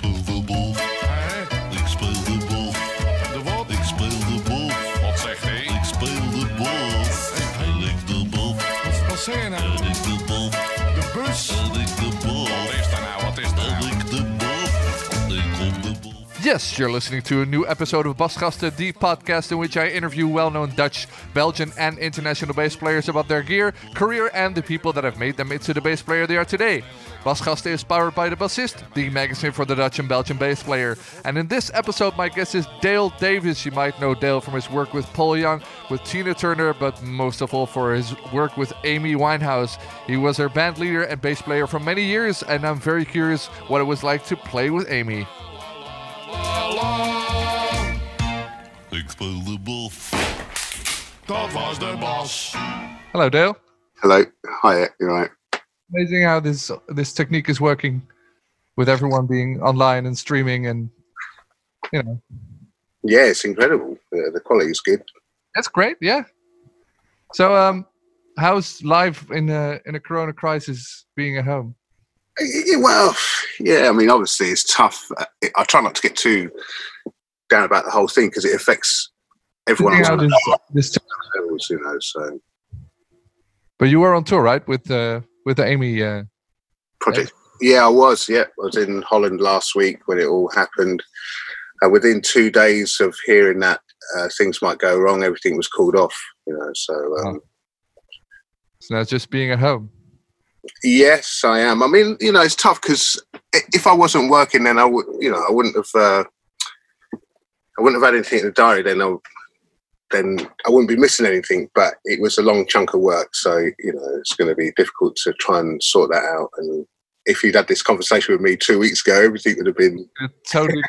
speel de boel. Ik speel de boel. De wat? Ik speel de boel. Wat zegt hij? Ik speel de boel. Hij likt de boel. Wat, wat zeg je nou? Yes, you're listening to a new episode of Basgasten, the podcast in which I interview well known Dutch, Belgian, and international bass players about their gear, career, and the people that have made them into the bass player they are today. Basgasten is powered by The Bassist, the magazine for the Dutch and Belgian bass player. And in this episode, my guest is Dale Davis. You might know Dale from his work with Paul Young, with Tina Turner, but most of all for his work with Amy Winehouse. He was her band leader and bass player for many years, and I'm very curious what it was like to play with Amy. Ik speel de boel. Dat was de. Hello, Dale. Hello. Hi, you're right. amazing how this this technique is working with everyone being online and streaming and you know Yeah, it's incredible. The, the quality is good. that's great yeah so um how's life in a in a corona crisis being at home well, yeah, I mean, obviously it's tough. Uh, I try not to get too down about the whole thing because it affects everyone else this, this levels, you know. So, but you were on tour right with uh with the amy uh project. Yeah, I was. Yeah, I was in Holland last week when it all happened. Uh, within two days of hearing that uh, things might go wrong, everything was called off. You know, so um, so now it's just being at home Yes, I am. I mean, you know, it's tough because if I wasn't working, then I would, you know, I wouldn't have, uh, I wouldn't have had anything in the diary. Then I, then I wouldn't be missing anything. But it was a long chunk of work, so you know, it's going to be difficult to try and sort that out. And if you'd had this conversation with me two weeks ago, everything would have been totally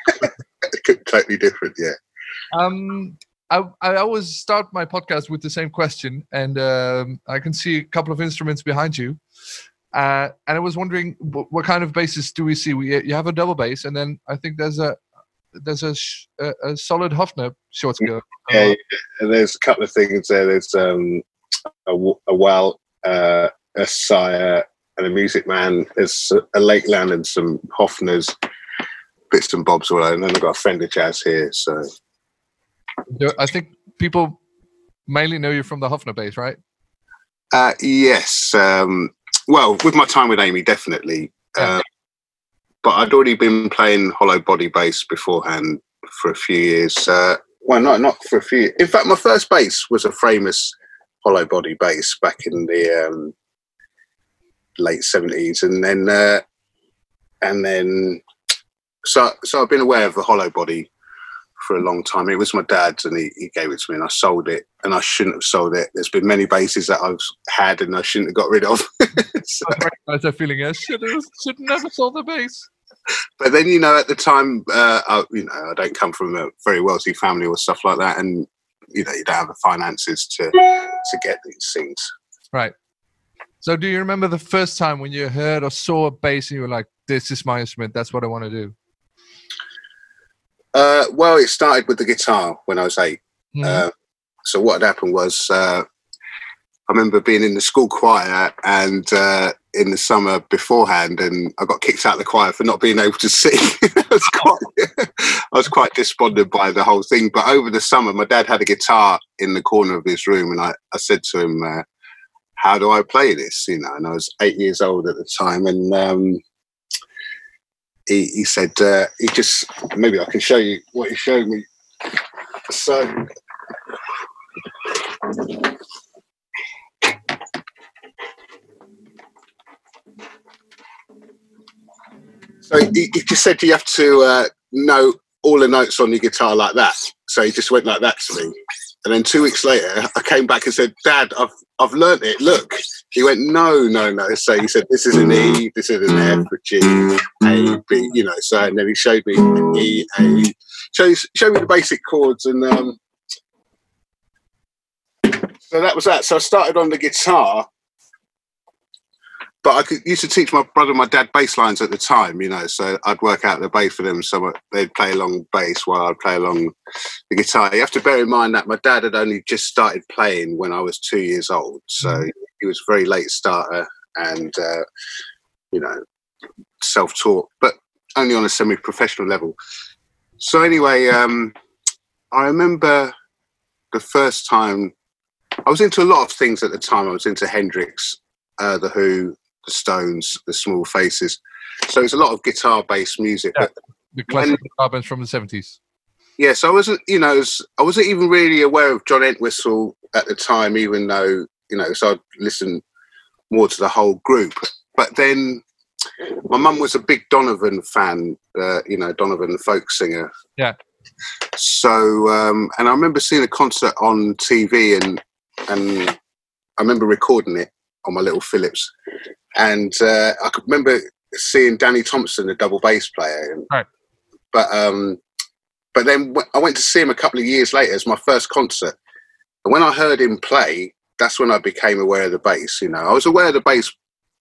totally different. Yeah. um I, I always start my podcast with the same question, and um, I can see a couple of instruments behind you. Uh, and I was wondering what, what kind of basses do we see? We you have a double bass, and then I think there's a there's a sh- a, a solid Hofner short scale. Yeah, yeah. There's a couple of things there. There's um, a, a well, uh, a sire, and a music man. There's a Lakeland and some Hofners, bits and bobs all over. And then I've got a Fender Jazz here. So I think people mainly know you from the Hofner bass, right? uh, yes, um, well, with my time with Amy, definitely. Yeah. Um, but I'd already been playing hollow body bass beforehand for a few years. Uh, well, not not for a few. In fact, my first bass was a Framus hollow body bass back in the um, late seventies, and then uh, and then so so I've been aware of the hollow body for a long time. It was my dad's, and he, he gave it to me, and I sold it, and I shouldn't have sold it. There's been many bases that I've had, and I shouldn't have got rid of. So- I recognize that feeling. I should have should never sold the base. but then you know at the time uh, I, you know i don't come from a very wealthy family or stuff like that and you know you don't have the finances to to get these things Right. So, do you remember the first time when you heard or saw a bass and you were like, "This is my instrument. That's what I want to do." Uh, well it started with the guitar when i was 8 Mhm. Uh, so what had happened was uh, i remember being in the school choir and uh, in the summer beforehand and i got kicked out of the choir for not being able to sing. I, was quite, I was quite despondent by the whole thing but over the summer my dad had a guitar in the corner of his room and i, I said to him uh, how do i play this? You know and i was eight years old at the time and um, he, he said uh, he just maybe i can show you what he showed me so So he, he just said you have to uh, know all the notes on your guitar like that. So he just went like that to me. And then two weeks later, I came back and said, Dad, I've I've learnt it. Look. He went, No, no, no. So he said, This is an E, this is an F, a G, A, B, you know. So and then he showed me E, A, showed, showed me the basic chords and um so that was that. So I started on the guitar but I could, used to teach my brother and my dad bass lines at the time, you know, so I'd work out the bass for them. So they'd play along bass while I'd play along the guitar. You have to bear in mind that my dad had only just started playing when I was two years old. So he was a very late starter and, uh, you know, self taught. But only on a semi-professional level. So anyway, um, I remember the first time I was into a lot of things at the time. I was into Hendrix, uh, the Who, the Stones, the Small Faces. So it's a lot of guitar-based music. Yeah. The classic guitar bands from the 70s. yeah, so I wasn't, you know, as- I wasn't even really aware of John Entwistle at the time, even though, you know, so I'd listen more to the whole group. But then my mum was a big Donovan fan, uh, you know, Donovan, folk singer. Yeah. So, um, and I remember seeing a concert on TV and, and I remember recording it on my little Philips. And uh, I could remember seeing Danny Thompson, the double bass player. And, Right. But, um, but then I went to see him a couple of years later as my first concert. And when I heard him play, that's when I became aware of the bass. You know, I was aware of the bass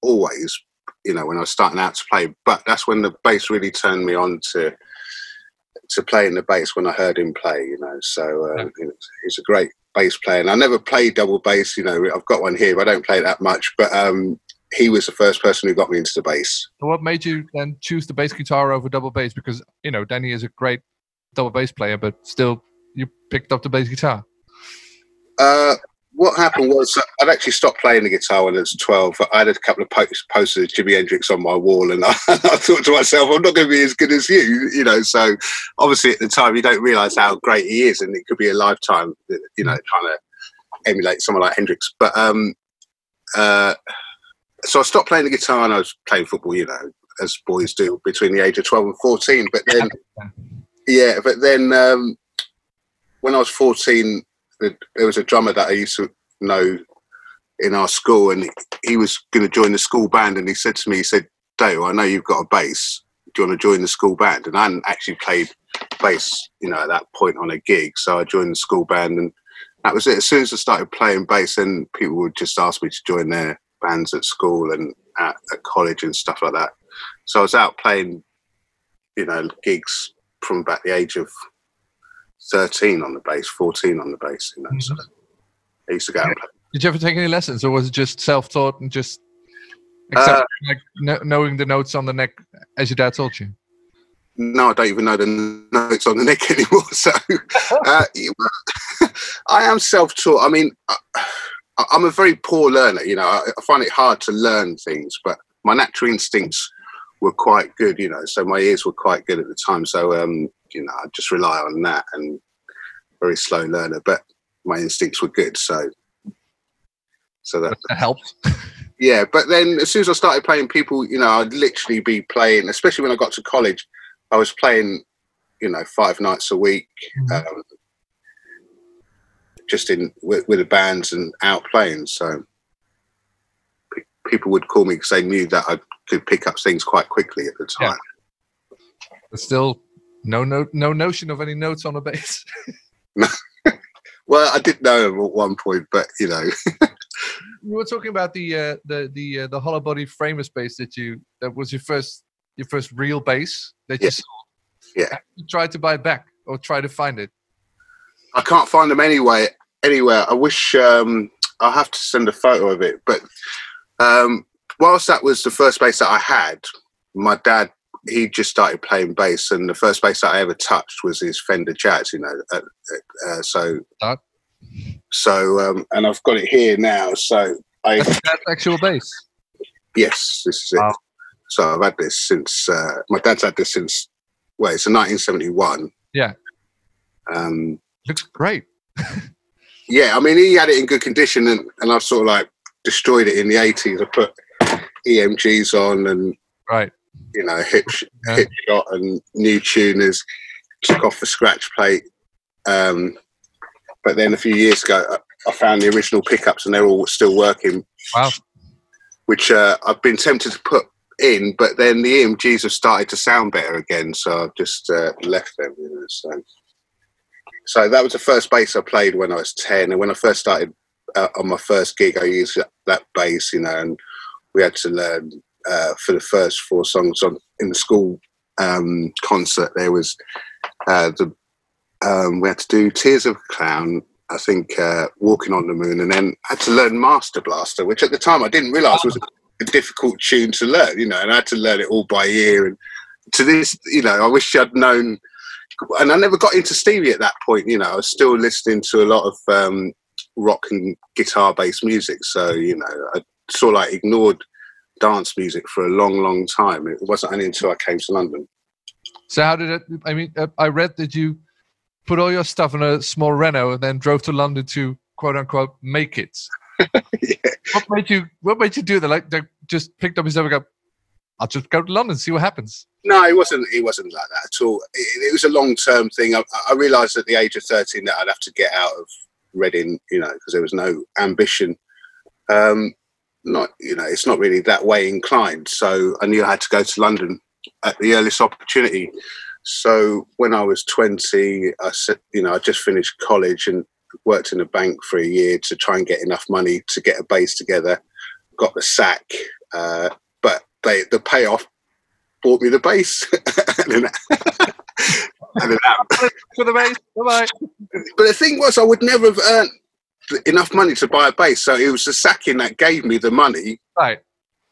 always, you know, when I was starting out to play, but that's when the bass really turned me on to to playing the bass when I heard him play. You know, so uh, he's a great bass player. And I never played double bass. You know, I've got one here, but I don't play that much. But um, he was the first person who got me into the bass. So what made you then choose the bass guitar over double bass? Because, you know, Danny is a great double bass player, but still you picked up the bass guitar. Uh, what happened was uh, I'd actually stopped playing the guitar when I was 12. I had a couple of post- posters of Jimi Hendrix on my wall, and I, I thought to myself, I'm not going to be as good as you, you know. So obviously at the time, you don't realise how great he is, and it could be a lifetime, you know, trying to emulate someone like Hendrix. But um, uh, so I stopped playing the guitar, and I was playing football, you know, as boys do between the age of 12 and 14. But then, yeah, but then um, when I was 14, there was a drummer that I used to know in our school, and he was going to join the school band. And he said to me, he said, Dale, I know you've got a bass. Do you want to join the school band? And I hadn't actually played bass, you know, at that point on a gig. So I joined the school band, and that was it. As soon as I started playing bass, then people would just ask me to join their bands at school and at, at college and stuff like that. So I was out playing, you know, gigs from about the age of 13 on the bass, 14 on the bass, you know. So mm-hmm. I used to go out and play. Did you ever take any lessons, or was it just self-taught and just accept, uh, like kn- knowing the notes on the neck as your dad told you? No, I don't even know the notes on the neck anymore. So uh, I am self-taught. I mean, I, I'm a very poor learner. You know, I, find it hard to learn things, but my natural instincts were quite good. You know, so my ears were quite good at the time. So um, you know, I just rely on that and very slow learner, but my instincts were good. So so that That helped. yeah, but then as soon as I started playing, people, you know, I'd literally be playing, especially when I got to college, I was playing, you know, five nights a week, Mhm. um, just in with, with the bands and out playing. So pe- people would call me because they knew that I could pick up things quite quickly at the Yeah. time. But still, no, no, no notion of any notes on a bass. Well, I did know at one point, but you know, we were talking about the uh, the the uh, the hollow body Framus bass that you that was your first your first real bass that you Yeah. sold. Yeah. Have You tried to buy back or try to find it. I can't find them anyway. Anywhere. I wish um, I'll have to send a photo of it. But um, whilst that was the first bass that I had, my dad he just started playing bass, and the first bass that I ever touched was his Fender Jazz. You know, uh, uh, so so um, and I've got it here now. So I That's, that's actual bass. yes, this is it. Wow. So I've had this since uh, my dad's had this since well, it's a 1971. Yeah. Um, Looks great. yeah, I mean, he had it in good condition, and, and I've sort of like destroyed it in the 80s. I put EMGs on and, Right. you know, hip, Yeah. hip shot and new tuners, took off the scratch plate. Um, but then a few years ago, I, I found the original pickups and they're all still working, Wow. which uh, I've been tempted to put in, but then the EMGs have started to sound better again, so I've just uh, left them. You know, so. So that was the first bass I played when I was 10, and when I first started uh, on my first gig, I used that, bass, you know, and we had to learn uh, for the first four songs on in the school um, concert. There was uh, the um, we had to do "Tears of a Clown," I think, uh, "Walking on the Moon," and then I had to learn "Master Blaster," which at the time I didn't realise was a difficult tune to learn, you know, and I had to learn it all by ear and to this, you know, I wish I'd known. And I never got into Stevie at that point. You know, I was still listening to a lot of um, rock and guitar based music. So you know, I sort of like ignored dance music for a long, long time. It wasn't only until I came to London. So how did it? I mean, uh, I read that you put all your stuff in a small Renault and then drove to London to quote unquote make it. yeah. What made you? What made you do that? Like, just picked up his stuff and go, "I'll just go to London, see what happens." No, it wasn't. It wasn't like that at all. It, it was a long term thing. I, I realised at the age of thirteen that I'd have to get out of Reading, you know, because there was no ambition. Um, not, you know, it's not really that way inclined. So I knew I had to go to London at the earliest opportunity. So when I was twenty, I said, you know, I just finished college and worked in a bank for a year to try and get enough money to get a base together. Got the sack, uh, they, the payoff bought me the bass. and then, and that, For the base, bye bye. but the thing was, I would never have earned enough money to buy a bass. So it was the sacking that gave me the money, Right.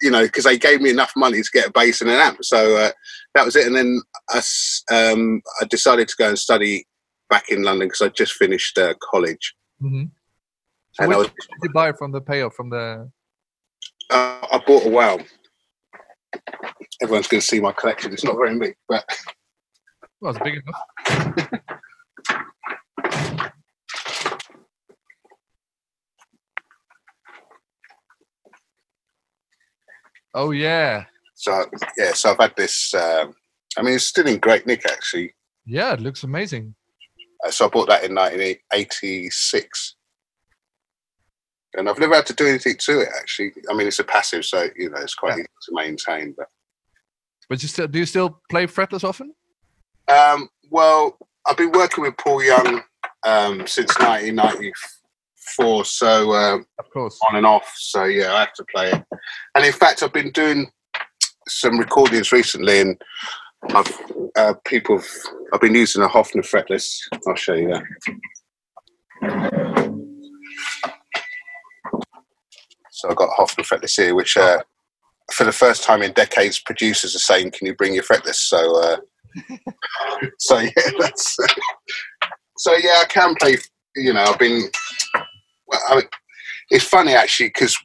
you know, because they gave me enough money to get a bass and an amp. So uh, that was it. And then I, um, I decided to go and study back in London because I just finished uh, college. Mm-hmm. So And I was, did you buy from the payoff from the? uh, I bought a Wal. Everyone's going to see my collection. It's not very big, but Well, it's big enough. oh yeah, so yeah. So I've had this. Um, I mean, it's still in great nick actually. yeah. It looks amazing. Uh, so I bought that in 1986. And I've never had to do anything to it actually. I mean, it's a passive, so you know it's quite easy to maintain. But But you still do you still play fretless often? um, well, I've been working with Paul Young um, since 1994, so um, Of course. on and off. So yeah, I have to play it. And in fact, I've been doing some recordings recently, and I've uh, people. Have, I've been using a Hofner fretless. I'll show you that. So I've got Hofner fretless here, which uh, for the first time in decades, producers are saying, "Can you bring your fretless?" So, uh, so yeah, that's. so yeah, I can play. You know, I've been. Well, I mean, it's funny actually because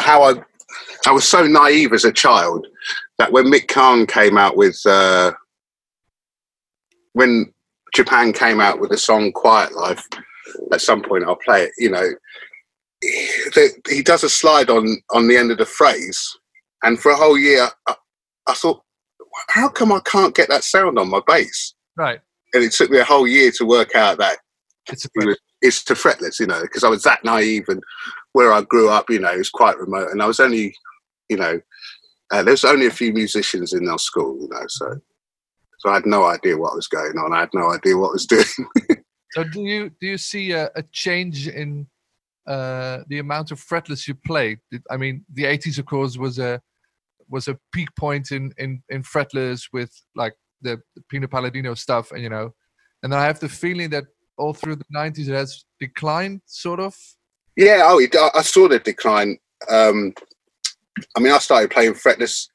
how I I was so naive as a child that when Mick Karn came out with uh, when Japan came out with the song Quiet Life, at some point I'll play it. You know, he, he does a slide on on the end of the phrase, and for a whole year I, I thought, how come I can't get that sound on my bass? Right. And it took me a whole year to work out that It's a was- it's to fretless, you know, because I was that naive and where I grew up, you know, it was quite remote, and I was only, you know, uh, there was only a few musicians in our school, you know, so so I had no idea what was going on. I had no idea what I was doing. So do you do you see a, a change in uh, the amount of fretless you play? I mean, the 80s, of course, was a was a peak point in in, in fretless with like the, the Pino Palladino stuff, and you know, and then I have the feeling that all through the 90s it has declined, sort of. yeah, oh, it, I, saw the decline. Um, I mean, I started playing fretless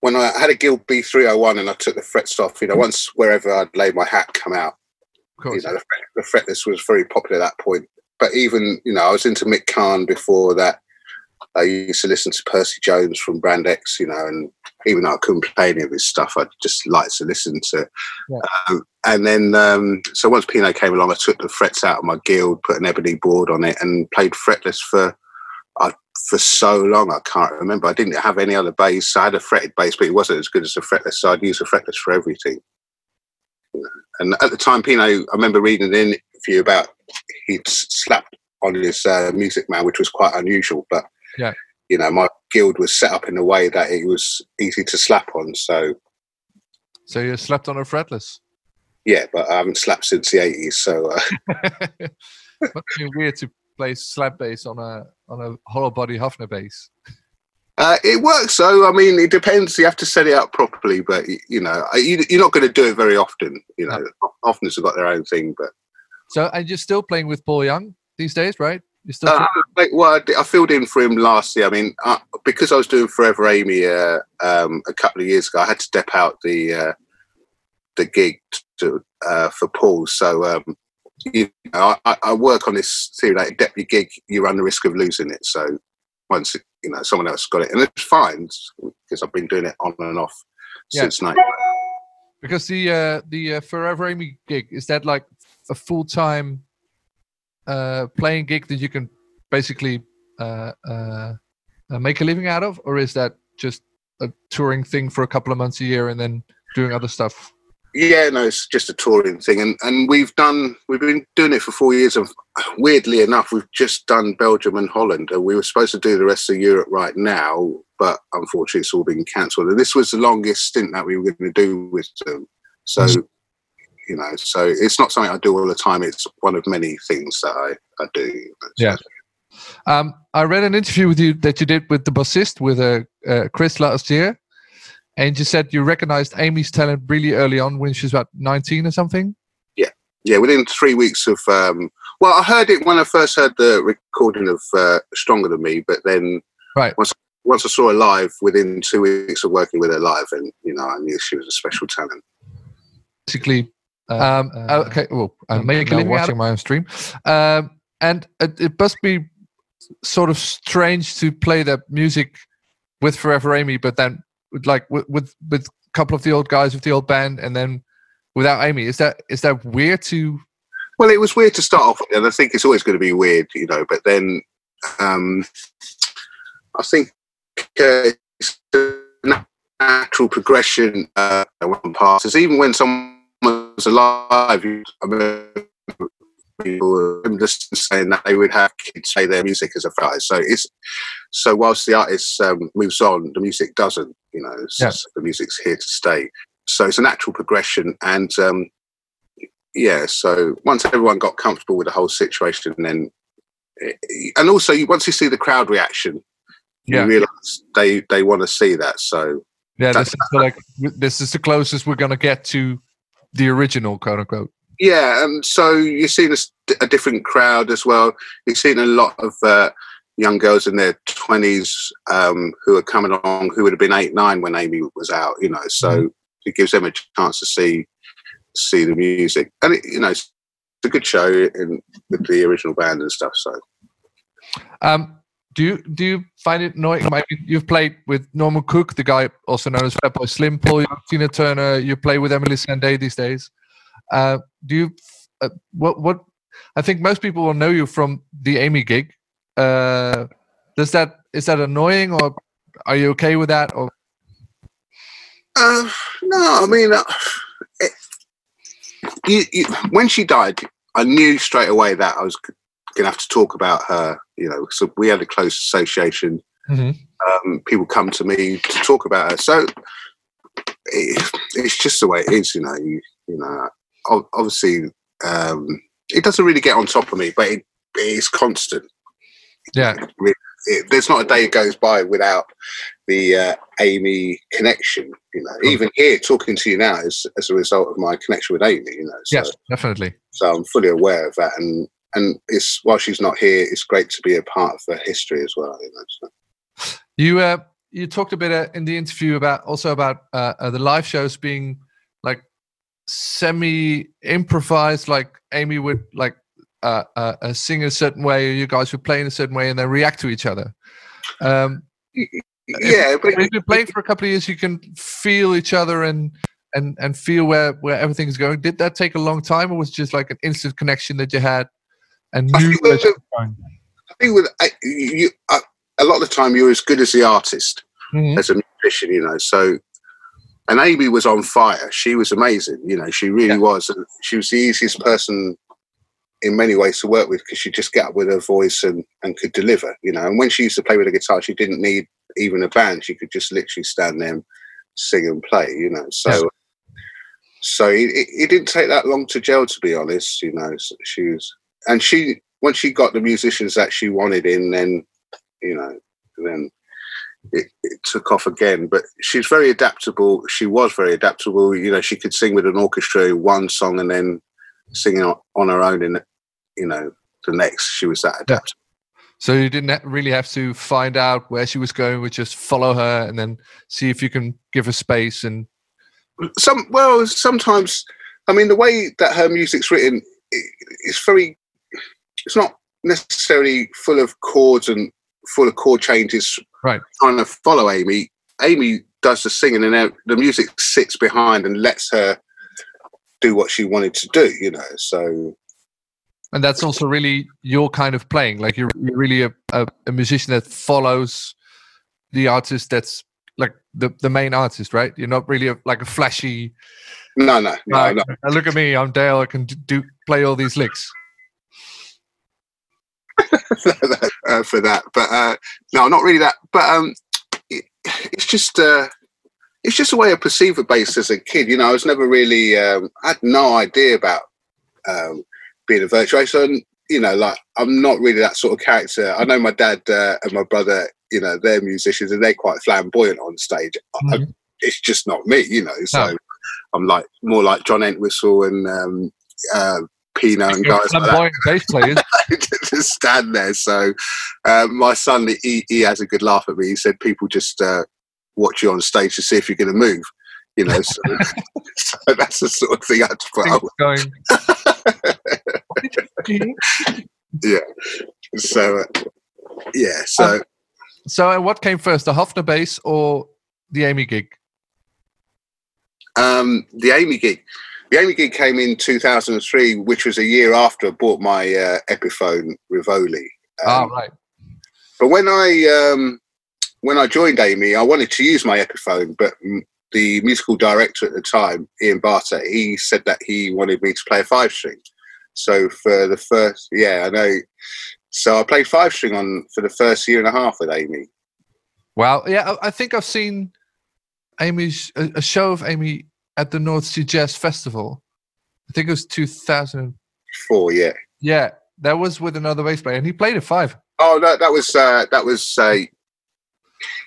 when I had a Guild B301 and I took the frets off. You know, once wherever I'd lay my hat come out, Of you know, the fretless was very popular at that point. But even, you know, I was into Mick Karn before that. I used to listen to Percy Jones from Brand X, you know, and even though I couldn't play any of his stuff, I just liked to listen to. Yeah. Um, and then, um, so once Pino came along, I took the frets out of my guild, put an ebony board on it, and played fretless for uh, for so long. I can't remember. I didn't have any other bass. I had a fretted bass, but it wasn't as good as a fretless, so I'd use a fretless for everything. And at the time, Pino, I remember reading an interview about he'd slapped on his uh, Music Man, which was quite unusual. But Yeah. you know, my guild was set up in a way that it was easy to slap on. So so you slapped on a fretless. yeah, but I haven't slapped since the eighties. So uh, Must be weird to play slap bass on a on a hollow body Hofner bass. uh, it works. though. I mean, it depends. You have to set it up properly, but you know, you, you're not going to do it very often. You know, often have got their own thing, but So and you're still playing with Paul Young these days, right? You still Uh, like, well, I, did- I filled in for him last year. I mean, uh, because I was doing Forever Amy uh, um, a couple of years ago, I had to step out the uh, the gig to, uh, for Paul. So um, you know, I, I work on this theory that like, your gig, you run the risk of losing it. So once it, you know someone else got it, and it's fine because I've been doing it on and off Yeah. since night. because the uh, the uh, Forever Amy gig is that like a full time uh, playing gig that you can basically uh, uh, uh, make a living out of, or is that just a touring thing for a couple of months a year and then doing other stuff? Yeah, no, it's just a touring thing, and and we've done we've been doing it for four years. Of weirdly enough, we've just done Belgium and Holland, and we were supposed to do the rest of Europe right now, but unfortunately, it's all been cancelled. And this was the longest stint that we were going to do with them. So, you know, so it's not something I do all the time. It's one of many things that I I do. Yeah. Um, I read an interview with you that you did with the bassist with uh, uh, Chris last year, and you said you recognized Amy's talent really early on when she was about 19 or something. yeah, yeah. within three weeks of um, well, I heard it when I first heard the recording of uh, "Stronger Than Me," but then Right. once once I saw her live, within two weeks of working with her live, and you know, I knew she was a special talent. basically um, okay well i'm making now watching my own stream um, and it, it must be sort of strange to play that music with forever amy but then with like with with, with a couple of the old guys with the old band and then without amy is that is that weird to Well, it was weird to start off with, and I think it's always going to be weird, you know. But then, um, I think uh, it's a natural progression uh, when passes. Even when someone's alive, I mean, people just saying that they would have kids play their music as a artist. So it's so whilst the artist um, moves on, the music doesn't. You know, Yeah. just- the music's here to stay. So it's a natural progression, and um, yeah. So once everyone got comfortable with the whole situation, then and also once you see the crowd reaction, Yeah. you realise they they want to see that. So yeah this is the, like this is the closest we're gonna get to the original quote unquote yeah, and so you've seen a, a different crowd as well. You've seen a lot of uh, young girls in their twenties um, who are coming along who would have been eight, nine when Amy was out. You know, so it gives them a chance to see see the music, and it, you know, it's a good show in, with the original band and stuff. So Um, do you do you find it annoying? Mean, you've played with Norman Cook, the guy also known as Fatboy Slim, Paul, Tina Turner. You play with Emily Sandé these days. Uh, do you? Uh, what what? I think most people will know you from the Amy gig. Uh, does that is that annoying, or are you okay with that? Or Uh, no, I mean, uh, it, you, you, when she died, I knew straight away that I was going to have to talk about her. You know, so we had a close association. Mhm. Um, people come to me to talk about her, so it, it's just the way it is. You know, you, you know, obviously, um, it doesn't really get on top of me, but it, it is constant. yeah, It, there's not a day that goes by without the uh, Amy connection. You know, even here talking to you now is as a result of my connection with Amy. You know, so, yes, definitely. so I'm fully aware of that, and and it's while she's not here, it's great to be a part of her history as well. You know, so. You uh, you talked a bit uh, in the interview about also about uh, uh, the live shows being like semi improvised, like Amy would like uh, uh, uh, sing a certain way, or you guys would play in a certain way, and then react to each other. Um, yeah, but when you've been playing for a couple of years, you can feel each other and and and feel where where everything is going. Did that take a long time, or was it just like an instant connection that you had and I think with- she was going? I think with uh, you, uh, a lot of the time you're as good as the artist. Mhm. as a musician, you know. So, and Amy was on fire. She was amazing, you know. She really Yeah. was. And she was the easiest person in many ways to work with because she just got up with her voice and and could deliver, you know. And when she used to play with a guitar, she didn't need even a band. She could just literally stand there and sing and play, you know. So. Yeah. So it, it, it didn't take that long to gel, to be honest. You know, she was, and she once she got the musicians that she wanted in, then you know, then it, it took off again. But she's very adaptable. She was very adaptable. You know, she could sing with an orchestra one song and then singing on, on her own in, you know, the next. She was that adaptable. So you didn't really have to find out where she was going. We just follow her and then see if you can give her space. And some well sometimes i mean the way that her music's written it's very it's not necessarily full of chords and full of chord changes Right. trying to follow amy amy does the singing and the music sits behind and lets her do what she wanted to do you know so and that's also really your kind of playing. Like you're, you're really a, a, a musician that follows the artist. That's like the, the main artist, right? You're not really a, like a flashy. no no no, like, no. "Uh, Look at me, I'm Dale. I can do play all these licks. Uh, for that. But uh, no, not really that. But um, it, it's just uh, it's just a way of perceive a bass as a kid. You know, I was never really um, I had no idea about um, being a virtuoso. And, you know, like I'm not really that sort of character. I know my dad uh, and my brother. You know, they're musicians and they're quite flamboyant on stage. I, Mhm. it's just not me. You know, so No. I'm like more like John Entwistle and um, uh, Pino and guys like that bass players. to stand there. So uh, my son, he, he has a good laugh at me. He said people just uh, watch you on stage to see if you're going to move. You know, so, so that's the sort of thing I put up with. So uh, yeah, so So, uh, what came first, the Hofner bass or the Amy gig? um, the Amy gig. The Amy gig came in 2003, which was a year after I bought my uh, Epiphone Rivoli. ah, Um, right. But when I um, when I joined Amy, I wanted to use my Epiphone, but the musical director at the time, Ian Barter, he said that he wanted me to play a five string. So for the first, yeah, I know. So I played five string on for the first year and a half with Amy. Wow. Yeah, I, I think I've seen Amy's a show of Amy at the North Sea Jazz Festival. I think it was 2004. Yeah. Yeah, that was with another bass player, and he played a five. Oh, no, that was uh, that was uh,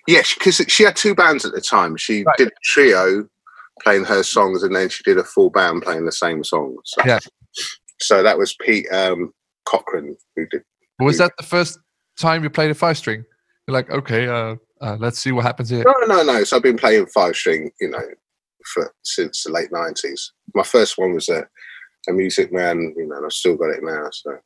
yeah, because she had two bands at the time. She Right. did a trio playing her songs, and then she did a full band playing the same songs. So, Yeah. So that was Pete um, Cochran who did. Was Yeah. that the first time you played a five string? You're like, okay, uh, uh, let's see what happens here. No, no, no. So I've been playing five string, you know, for since the late nineties. My first one was a, a Music Man, you know, and I've still got it now. So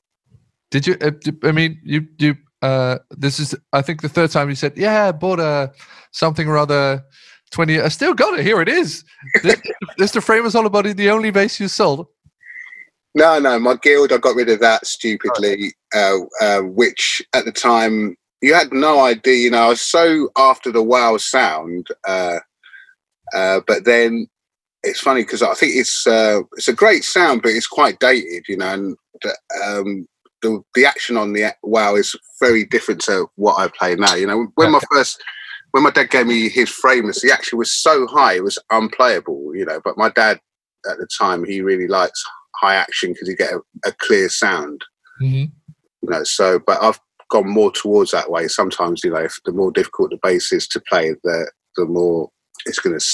Did you? Uh, I mean, you you. Uh, this is, I think, the third time you said, "Yeah, I bought a something or other." Twenty. I still got it. Here it is. This, this the frame was all about it. The only bass you sold. no, no, my guild, I got rid of that stupidly. Uh, uh, which at the time you had no idea. You know, I was so after the Wal sound, uh, uh, but then it's funny because I think it's uh, it's a great sound, but it's quite dated. You know, and um, the the action on the Wal is very different to what I play now. You know, when my first when my dad gave me his Framus, the action was so high it was unplayable. You know, but my dad at the time he really likes high action because you get a, a clear sound. hmm You know, so but I've gone more towards that way. Sometimes you know, if the more difficult the bass is to play, the the more it's going to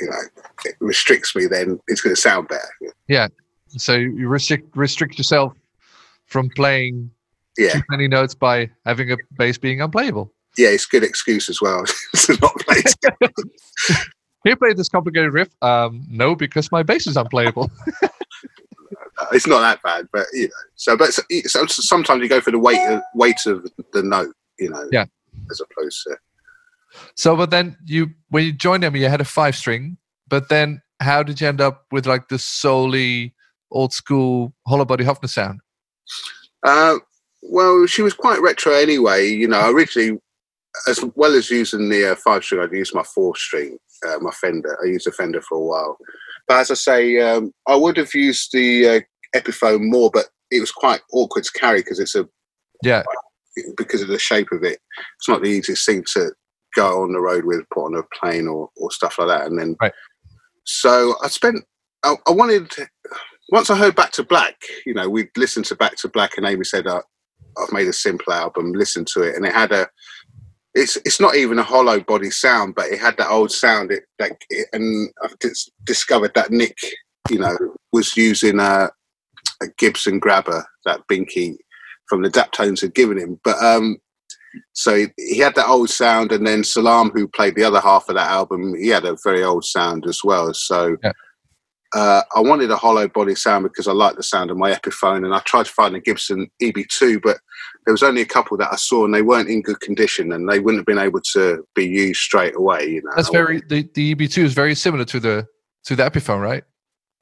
you know it restricts me. Then it's going to sound better. Yeah. So you restrict restrict yourself from playing Yeah. too many notes by having a bass being unplayable. yeah, it's a good excuse as well to not play. Can you play this complicated riff? Um, no, because my bass is unplayable. it's not that bad, but you know. So, but so, so sometimes you go for the weight of, weight of the note, you know. Yeah. As opposed to so, but then you when you joined them, you had a five string. But then, how did you end up with like the solely old school hollow body Hofner sound? Uh, well, she was quite retro anyway. You know, originally, as well as using the uh, five string, I'd use my four string, uh, my Fender. I used a Fender for a while. But as I say, um, I would have used the uh, Epiphone more, but it was quite awkward to carry because it's a Yeah, because of the shape of it. It's not the easiest thing to go on the road with, put on a plane or, or stuff like that. And then, Right. so I spent, I, I wanted, once I heard Back to Black, you know, we'd listened to Back to Black and Amy said, uh, I've made a simple album, listen to it. And it had a, it's it's not even a hollow body sound, but it had that old sound. It, that, it and I've dis- discovered that Nick, you know, was using a, a Gibson Grabber, that Binky from the Daptones had given him. But um, so he, had that old sound, and then Salaam, who played the other half of that album, he had a very old sound as well. So Yeah. uh, I wanted a hollow body sound because I like the sound of my Epiphone, and I tried to find a Gibson EB2, but there was only a couple that I saw, and they weren't in good condition, and they wouldn't have been able to be used straight away. You know, That's very the, the EB2 is very similar to the to the Epiphone, right?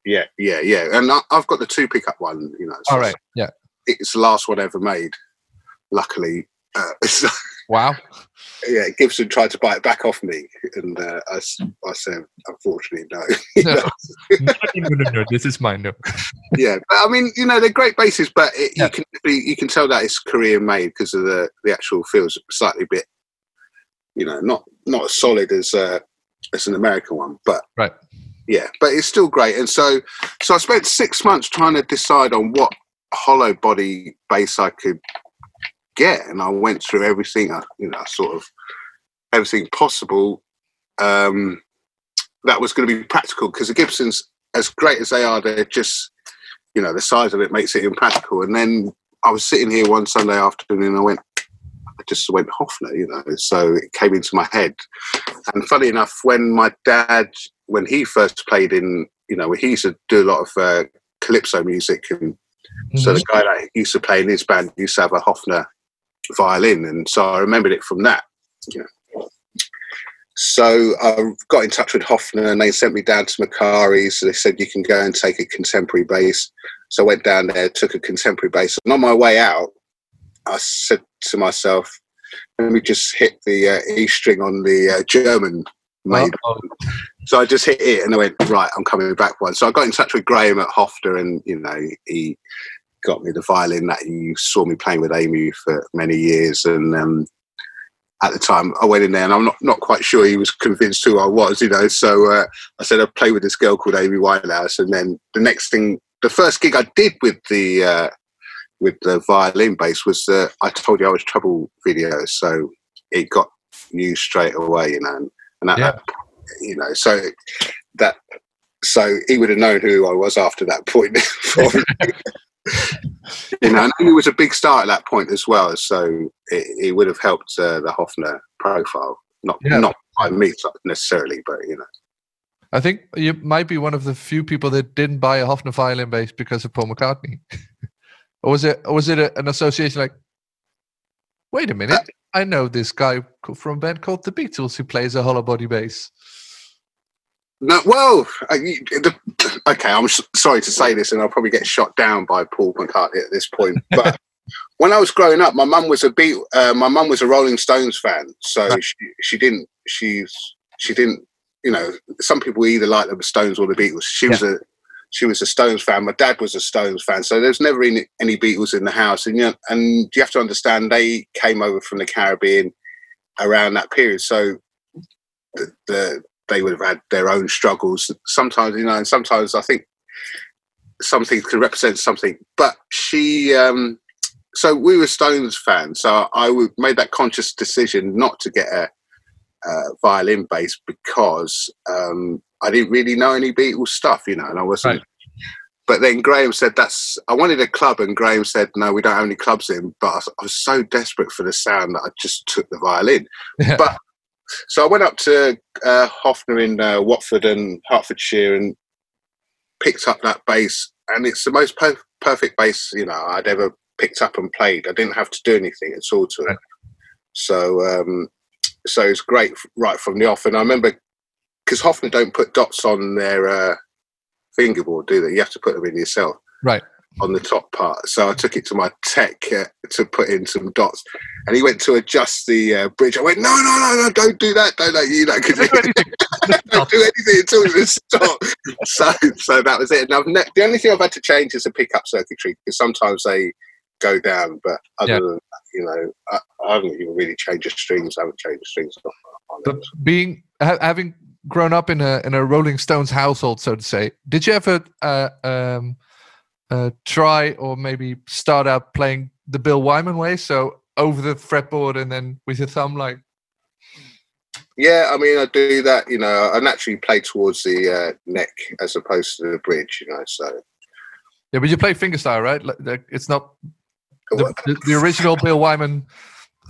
Yeah, yeah, yeah. And I, I've got the two pickup one, you know. so All right. Yeah. It's the last one ever made, luckily. Uh, so, Wow. yeah, Gibson tried to buy it back off me, and uh, I, s- I said, unfortunately, no. No. no, no, no, This is mine. No. yeah, but I mean, you know, they're great bases, but it, Yeah. you can be, you can tell that it's Korean made because of the the actual feels slightly bit, you know, not not as solid as uh, as an American one, but Right. yeah, but it's still great. And so, so I spent six months trying to decide on what hollow body bass I could get, and I went through everything, uh, you know, sort of everything possible um, that was going to be practical because the Gibsons, as great as they are, they're just, you know, the size of it makes it impractical. And then I was sitting here one Sunday afternoon, and I went. I just went Hofner, you know, so it came into my head. And funny enough, when my dad, when he first played in, you know, he used to do a lot of uh, calypso music, and so Mhm. the guy that used to play in his band used to have a Hofner violin, and so I remembered it from that. You know. So I got in touch with Hofner, and they sent me down to Macari's. So they said you can go and take a contemporary bass. So I went down there, took a contemporary bass, and on my way out, I said to myself, "Let me just hit the uh, E string on the uh, German made Oh, so I just hit it and I went, right, I'm coming back one. So I got in touch with Graham at Hofner and, you know, he got me the violin that you saw me playing with Amy for many years. And um, at the time I went in there and I'm not, not quite sure he was convinced who I was, you know. So uh, I said, I'd play with this girl called Amy Winehouse. And then the next thing, the first gig I did with the, uh, with the violin bass was the I told you I was trouble video. So it got used straight away, you know. And, and at Yeah. that you know, so that so he would have known who I was after that point. you know, and he was a big star at that point as well, so it, it would have helped uh, the Hofner profile. Not Yeah. not by me necessarily, but you know, I think you might be one of the few people that didn't buy a Hofner violin bass because of Paul McCartney. or was it or was it a, an association like wait a minute, I know this guy from a band called the Beatles who plays a hollow body bass. No. Well, the, okay, I'm sorry to say this, and I'll probably get shot down by Paul McCartney at this point, but. When I was growing up, my mum was a beat. Uh, my mum was a Rolling Stones fan, so she she didn't she's she didn't you know some people either like the Stones or the Beatles. She was a she was a Stones fan. My dad was a Stones fan, so there's never any, any Beatles in the house. And you know, and you have to understand they came over from the Caribbean around that period, so the, the they would have had their own struggles. Sometimes you know, and sometimes I think some things can represent something. But she, um, so we were Stones fans, so I made that conscious decision not to get a, violin bass because um, I didn't really know any Beatles stuff, you know, and I wasn't. Right. But then Graham said that's. I wanted a club, and Graham said no, we don't have any clubs in. But I was, I was so desperate for the sound that I just took the violin. Yeah. But so I went up to uh, Hofner in uh, Watford and Hertfordshire and picked up that bass, and it's the most per- perfect bass you know I'd ever picked up and played. I didn't have to do anything at all to it. So um, so it's great right from the off. And I remember because Hofner don't put dots on their uh, fingerboard, do they? You have to put them in yourself Right. On the top part. So I took it to my tech uh, to put in some dots, and he went to adjust the uh, bridge. I went, no, no, no, no, don't do that, don't like you know, because Don't do anything. don't do anything until it stop. so, so that was it. And I've ne- the only thing I've had to change is the pickup circuitry because sometimes they go down, but other Yeah. than that, you know, I, I haven't even really changed the strings. I haven't changed the strings But being ha- having grown up in a in a Rolling Stones household, so to say, did you ever uh, um, uh, try or maybe start out playing the Bill Wyman way? So over the fretboard and then with your thumb, like Yeah, I mean, I do that. You know, I naturally play towards the uh, neck as opposed to the bridge. You know, so yeah. But you play fingerstyle, right? Like, it's not the, the, the original Bill Wyman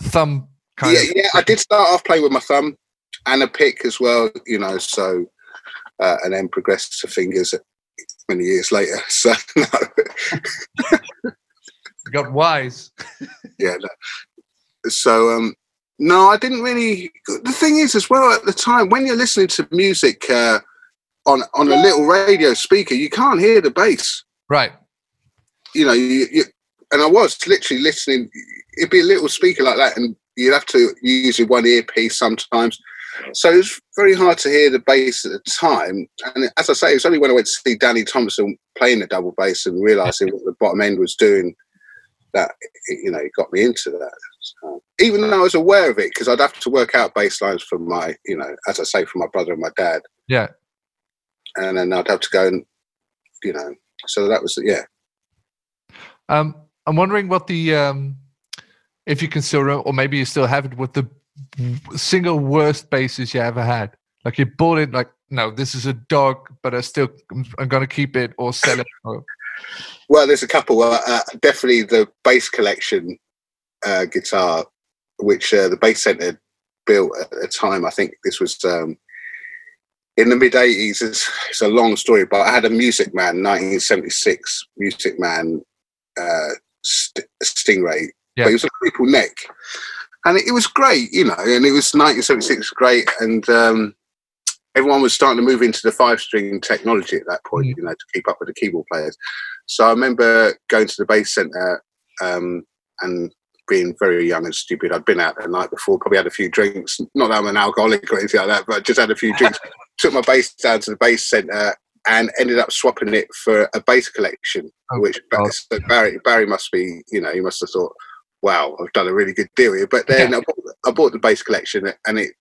thumb kind yeah, of. yeah. I did start off playing with my thumb and a pick as well, you know. So, uh, and then progressed to fingers many years later. So, no. Got wise. yeah. No. So, um, no, I didn't really. The thing is, as well, at the time when you're listening to music uh, on on a little radio speaker, you can't hear the bass. Right. You know, you, you and I was literally listening. It'd be a little speaker like that, and you'd have to use your one earpiece sometimes. So it was very hard to hear the bass at the time. And as I say, it was only when I went to see Danny Thompson playing the double bass and realizing what the bottom end was doing that you know it got me into that. So, even though I was aware of it, because I'd have to work out bass lines from my, you know, as I say, from my brother and my dad, Yeah. and then I'd have to go and, you know, so that was yeah. Um, I'm wondering what the um, if you can still remember, or maybe you still have it, what the single worst bases you ever had. Like you bought it, like no, this is a dog, but I still I'm gonna keep it or sell it. Well, there's a couple. Uh, uh, definitely the bass collection uh, guitar, which uh, the Bass Centre built at the time. I think this was um, in the mid 80s. It's, it's a long story, but I had a Music Man, 1976 Music Man uh, st- Stingray. Yeah. But it was a maple neck. And it, it was great, you know, and it was 1976 great. And um, everyone was starting to move into the five string technology at that point, Mm. you know, to keep up with the keyboard players. So I remember going to the bass center um, and being very young and stupid. I'd been out the night before, probably had a few drinks. Not that I'm an alcoholic or anything like that, but just had a few drinks. Took my bass down to the bass center and ended up swapping it for a bass collection, Oh, which God. so Barry Barry must be, you know, he must have thought, "Wow, I've done a really good deal here." But then. I, bought, I bought the bass collection, and it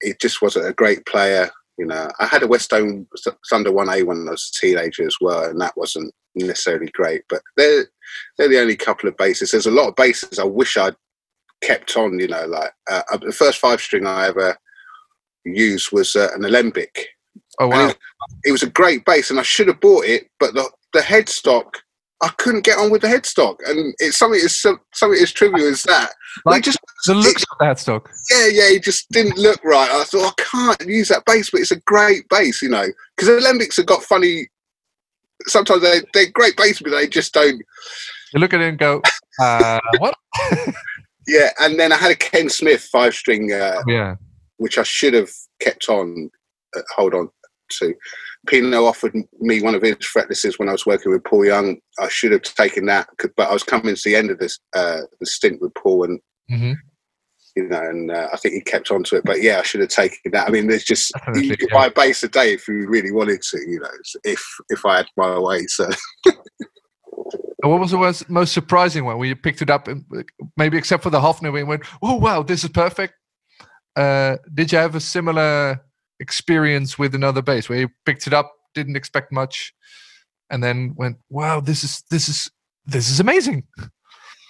it just wasn't a great player. You know, I had a Westone Thunder One A when I was a teenager as well, and that wasn't necessarily great. But they're they're the only couple of basses. There's a lot of basses I wish I'd kept on. You know, like uh, uh, the first five string I ever used was uh, an Alembic. oh wow! it, it was a great bass, and I should have bought it, but the the headstock. I couldn't get on with the headstock, and it's something as something as trivial as that. Like it just the looks of that stock. yeah, yeah, it just didn't look right. I thought I can't use that bass, but it's a great bass, you know, because Alembics have got funny. Sometimes they they're great bass, but they just don't. You look at it and go, uh, what? Yeah, and then I had a Ken Smith five string, uh, Yeah. which I should have kept on, uh, hold on to. Pino offered me one of his fretlesses when I was working with Paul Young. I should have taken that, but I was coming to the end of this uh, the stint with Paul, and hmm you know, and uh, I think he kept on to it. But yeah, I should have taken that. I mean, there's just Definitely, you could yeah. buy a bass a day if you really wanted to, you know, if if I had my way. So what was the most, most surprising one? When you picked it up, maybe except for the Hofner, you went, "Oh wow, this is perfect." Uh, did you have a similar experience with another bass where you picked it up, didn't expect much, and then went, "Wow, this is this is this is amazing."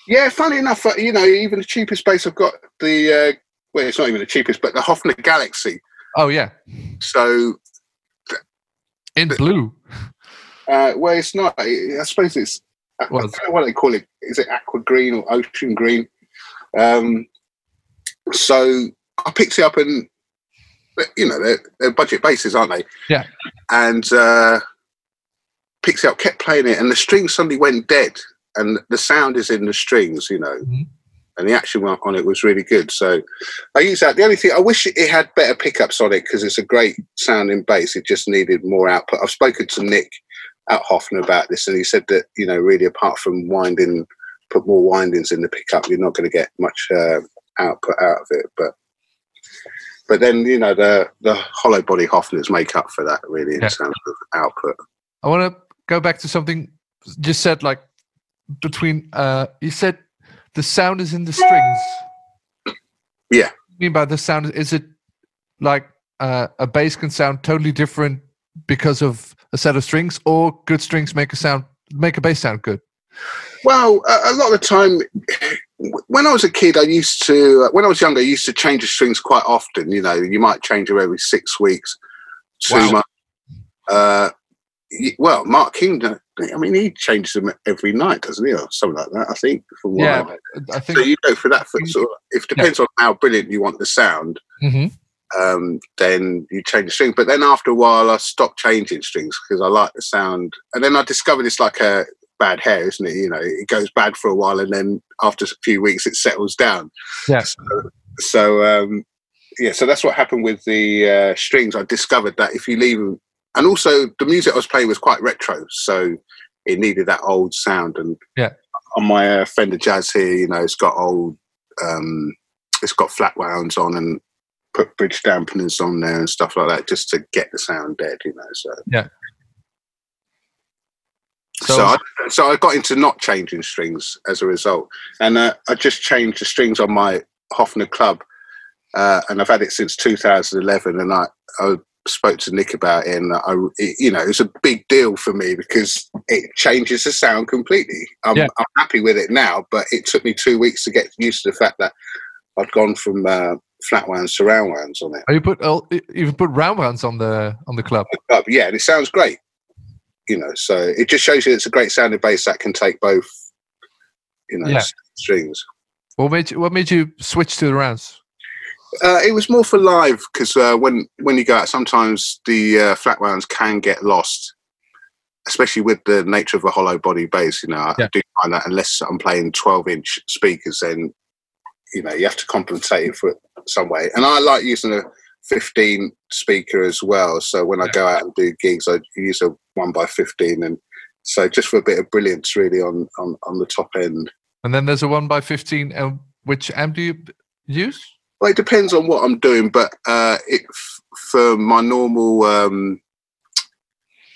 yeah, funny enough, uh, you know, even the cheapest bass I've got the uh, well, it's not even the cheapest, but the Hofner Galaxy. Oh yeah, So in the, blue. uh, well, it's not. I suppose it's. I Well, don't know what they call it. Is it aqua green or ocean green? Um, so I picked it up and you know they're, they're budget bases, aren't they? Yeah. And uh, it up, kept playing it, and the strings suddenly went dead, and the sound is in the strings, you know. Mhm. And the action on it was really good. So I use that. The only thing I wish it had better pickups on it because it's a great sounding bass. It just needed more output. I've spoken to Nick at Hofner about this, and he said that you know, really, apart from winding, put more windings in the pickup, you're not going to get much uh, output out of it. But but then you know, the the hollow body Hofners make up for that really in Yeah. terms of output. I want to go back to something you said, like between. Uh, you said the sound is in the strings. Yeah. What do you mean by the sound? Is it like uh, a bass can sound totally different because of a set of strings, or good strings make a sound make a bass sound good? Well, a, lot of the time, when I was a kid, I used to, when I was younger, I used to change the strings quite often. You know, you might change them every six weeks, two Wow. months. Uh, well, Mark King, I mean, he changes them every night, doesn't he, or something like that? I think. Yeah. I think. So you go for that. For sort of, if it depends on how brilliant you want the sound, Mm-hmm. um, then you change the string. But then after a while, I stopped changing strings because I like the sound. And then I discovered it's like a bad hair, isn't it? You know, it goes bad for a while, and then after a few weeks, it settles down. Yeah. So, so um, yeah, so that's what happened with the uh, strings. I discovered that if you leave them, and also the music I was playing was quite retro, so it needed that old sound. And Yeah. on my uh, Fender Jazz here, you know, it's got old, um, it's got flat wounds on and put bridge dampeners on there and stuff like that, just to get the sound dead, you know. So Yeah. So, So- I, so I got into not changing strings as a result, and uh, I just changed the strings on my Hofner Club, uh, and I've had it since 2011. And I, I spoke to Nick about it, and I, it, you know, it was a big deal for me because it changes the sound completely. I'm, Yeah. I'm happy with it now, but it took me two weeks to get used to the fact that I'd gone from uh, flat wounds to round wounds on it. Oh, you put oh, you put round rounds on the on the club. But yeah, and it sounds great. You know, so it just shows you it's a great sounding bass that can take both. You know, Yeah. strings. What made you What made you switch to the rounds? Uh, it was more for live because uh, when when you go out, sometimes the uh, flat rounds can get lost, especially with the nature of a hollow body bass. You know, I do find that unless I'm playing 12 inch speakers, then you know you have to compensate it for it some way. And I like using a 15 speaker as well. So when I go out and do gigs, I use a one by 15, and so just for a bit of brilliance, really on on, on the top end. And then there's a one by fifteen. And which amp do you use? Well, it depends on what I'm doing, but uh, it f- for my normal um,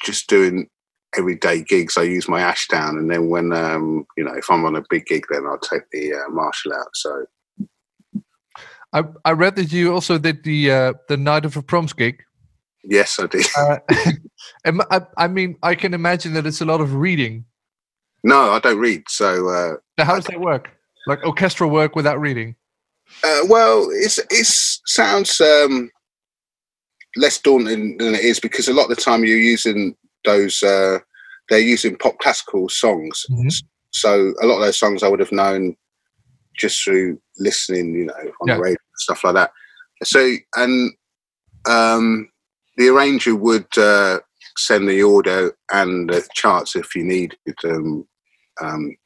just doing everyday gigs, I use my Ashdown, and then when um, you know if I'm on a big gig, then I'll take the uh, Marshall out. So I I read that you also did the uh, the night of a proms gig. yes, I did. Uh, and I, I mean, I can imagine that it's a lot of reading. no, I don't read. So uh, Now, how does that work? Like orchestral work without reading? uh, well, it's it's sounds um, less daunting than it is because a lot of the time you're using those. Uh, they're using pop classical songs, Mhm. so a lot of those songs I would have known just through listening, you know, on Yeah. the radio and stuff like that. So, and um, the arranger would uh, send the audio and the charts if you needed them. Um,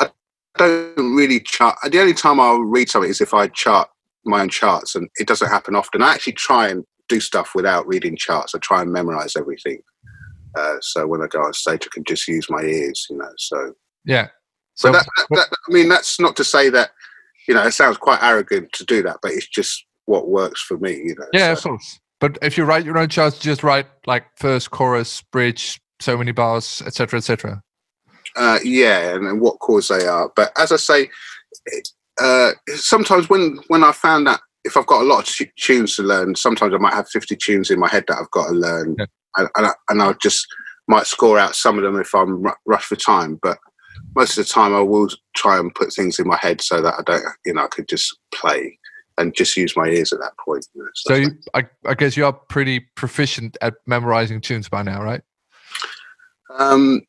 I don't really chart. The only time I'll read something is if I chart my own charts, and it doesn't happen often. I actually try and do stuff without reading charts. I try and memorize everything. Uh, so when I go on stage, I can just use my ears, you know. So Yeah. so So that, that, that, I mean, that's not to say that you know it sounds quite arrogant to do that, but it's just what works for me. You know. yeah, so, of course. But if you write your own charts, just write like first chorus, bridge, so many bars, etc., etc. uh, yeah, and, and what chords they are. But as I say, uh, sometimes when when I found that if I've got a lot of t- tunes to learn, sometimes I might have fifty tunes in my head that I've got to learn, Yeah. and, and, I, and I just might score out some of them if I'm ru- rushed for time. But most of the time, I will try and put things in my head so that I don't, you know, I could just play and just use my ears at that point. You know, So you, I, I guess you are pretty proficient at memorizing tunes by now, right? Um,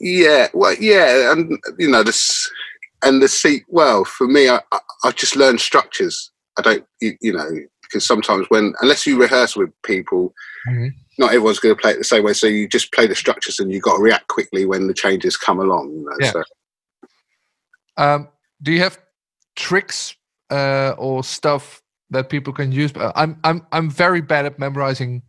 yeah, well, yeah, and you know this, and the seat. Well, for me, I, I, I just learn structures. I don't, you, you know, because sometimes when unless you rehearse with people, Mhm. Not everyone's going to play it the same way. So you just play the structures, and you've got to react quickly when the changes come along. You know, Yeah. so. Um, do you have tricks uh, or stuff that people can use? Uh, I'm I'm I'm very bad at memorizing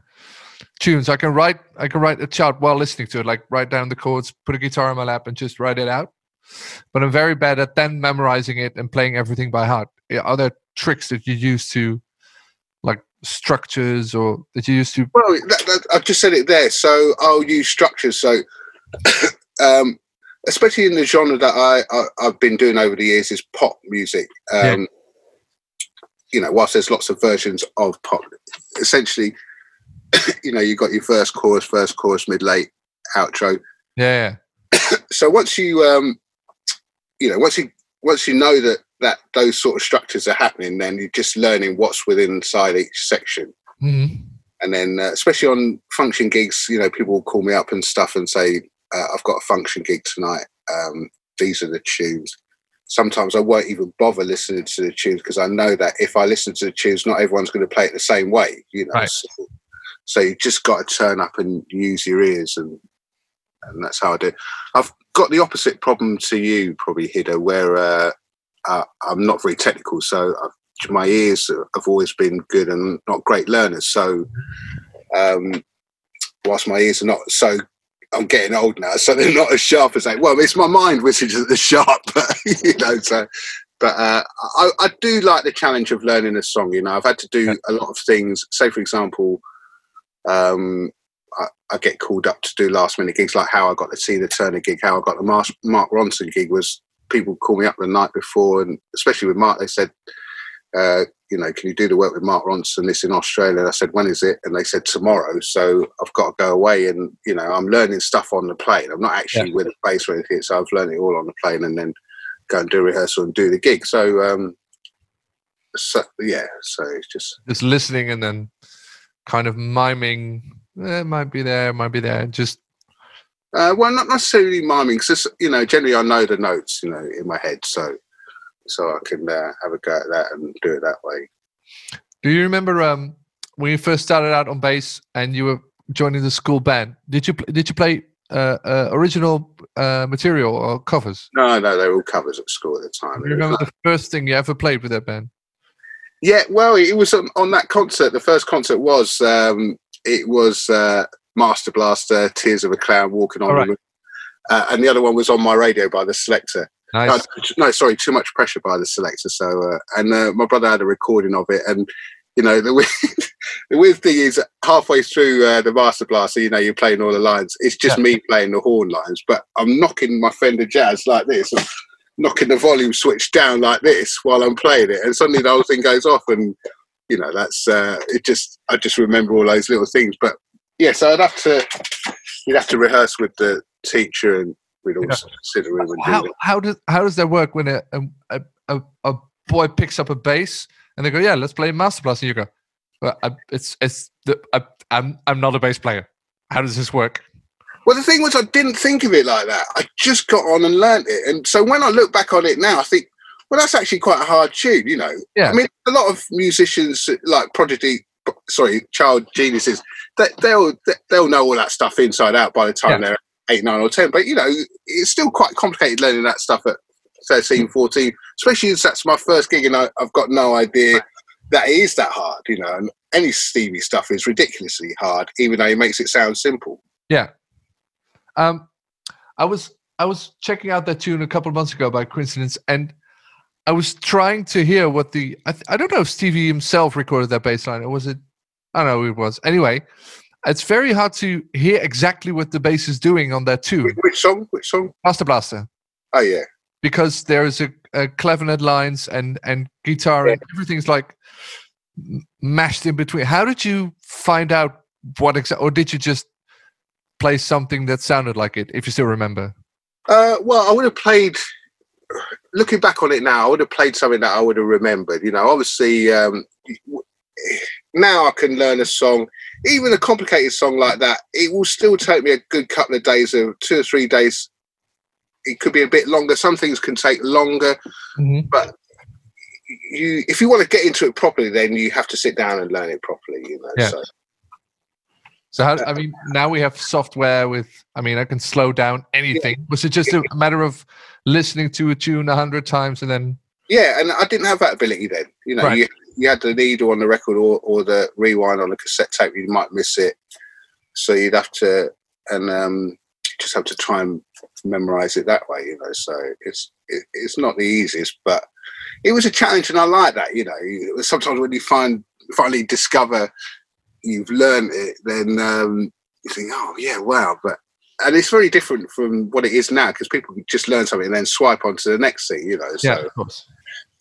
tunes. I can write I can write a chart while listening to it, like write down the chords, put a guitar in my lap, and just write it out. But I'm very bad at then memorizing it and playing everything by heart. Yeah, Are there tricks that you use to, structures, or that you used to? Well, that, that, I've just said it there. So I'll use structures. So, um, especially in the genre that I, I I've been doing over the years is pop music. Um, You know, whilst there's lots of versions of pop, essentially, you know, you've got your first chorus, first chorus, mid, late, outro. Yeah, yeah. So once you, um, you know, once you once you know that that those sort of structures are happening, then you're just learning what's within inside each section. Mhm. And then, uh, especially on function gigs, you know, people will call me up and stuff and say, uh, I've got a function gig tonight. Um, these are the tunes. Sometimes I won't even bother listening to the tunes because I know that if I listen to the tunes, not everyone's going to play it the same way. You know, Right. so, so you just got to turn up and use your ears, and and that's how I do. I've got the opposite problem to you, probably Hida, where uh, uh, I'm not very technical, so I've, my ears have always been good and not great learners. So, um, whilst my ears are not so, I'm getting old now, so they're not as sharp as they. Well, it's my mind which is the sharp, but you know. So, but uh, I, I do like the challenge of learning a song. You know, I've had to do a lot of things. Say, for example, um, I, I get called up to do last minute gigs, like how I got to see the Tina Turner gig, how I got the Mark Ronson gig was people call me up the night before, and especially with Mark, they said, uh, you know, can you do the work with Mark Ronson? This in Australia. And I said, when is it? And they said tomorrow. So I've got to go away, and you know, I'm learning stuff on the plane. I'm not actually with a bass or anything, so I've learned it all on the plane, and then go and do rehearsal and do the gig. So, um, so yeah, so it's just Just listening and then kind of miming. Eh, it might be there, might be there. Just Uh, well, not necessarily miming, because you know, generally I know the notes, you know, in my head, so so I can uh, have a go at that and do it that way. do you remember um when you first started out on bass and you were joining the school band? Did you did you play uh, uh, original uh, material or covers? No, no, they were all covers at school at the time. Do you remember the first thing you ever played with that band? Yeah, well, it was on, on that concert. The first concert was um, it was uh, Master Blaster, Tears of a Clown, Walking on All the right. Moon, uh, and the other one was on my radio by the Selecter. Nice. No, no, sorry, too much pressure by the Selecter. So, uh, and uh, my brother had a recording of it, and you know, the weird, the weird thing is, halfway through uh, the Master Blaster, you know, you're playing all the lines. It's just Yeah. me playing the horn lines, but I'm knocking my Fender Jazz like this, and knocking the volume switch down like this while I'm playing it, and suddenly the whole thing goes off, and you know, that's uh, it. Just I just remember all those little things, but yeah, so I'd have to, you'd have to rehearse with the teacher, and we'd also Yeah. sit around and do how it. how does how does that work when a a, a a boy picks up a bass and they go, yeah, let's play Master Blast, and you go, well, I, it's it's the I, I'm I'm not a bass player. How does this work? Well, the thing was, I didn't think of it like that. I just got on and learnt it. And so when I look back on it now, I think, well, that's actually quite a hard tune, you know. Yeah. I mean, a lot of musicians, like Prodigy, sorry, child geniuses, they, they'll they'll know all that stuff inside out by the time Yeah. they're eight, nine, or ten. But you know, it's still quite complicated learning that stuff at 13, 14, especially as that's my first gig, and I, I've got no idea that it is that hard, you know. And any Stevie stuff is ridiculously hard, even though he makes it sound simple. Yeah. Um, I was I was checking out that tune a couple of months ago by coincidence, and I was trying to hear what the I, th- I don't know if Stevie himself recorded that bass line or was it I don't know who it was. Anyway, it's very hard to hear exactly what the bass is doing on that tune, Which, song? Which song? Master Blaster, Oh yeah. because there is a, a clavinet lines and and guitar and everything's like mashed in between. How did you find out what exactly, or did you just play something that sounded like it? If you still remember. Uh, well, I would have played. Looking back on it now, I would have played something that I would have remembered. You know, obviously, um, now I can learn a song, even a complicated song like that. It will still take me a good couple of days, of two or three days. It could be a bit longer. Some things can take longer. But you, if you want to get into it properly, then you have to sit down and learn it properly. You know, Yeah. so So how, I mean, now we have software with. I mean, I can slow down anything. Was it just a matter of listening to a tune a hundred times and then? Yeah, and I didn't have that ability then. You know, Right. you, you had the needle on the record or, or the rewind on the cassette tape. You might miss it, so you'd have to and um, just have to try and memorize it that way. You know, so it's it, it's not the easiest, but it was a challenge, and I like that. You know, sometimes when you find finally discover you've learned it, then um, you think, oh yeah, wow, but. And it's very different from what it is now because people just learn something and then swipe on to the next thing, you know. So yeah, of course.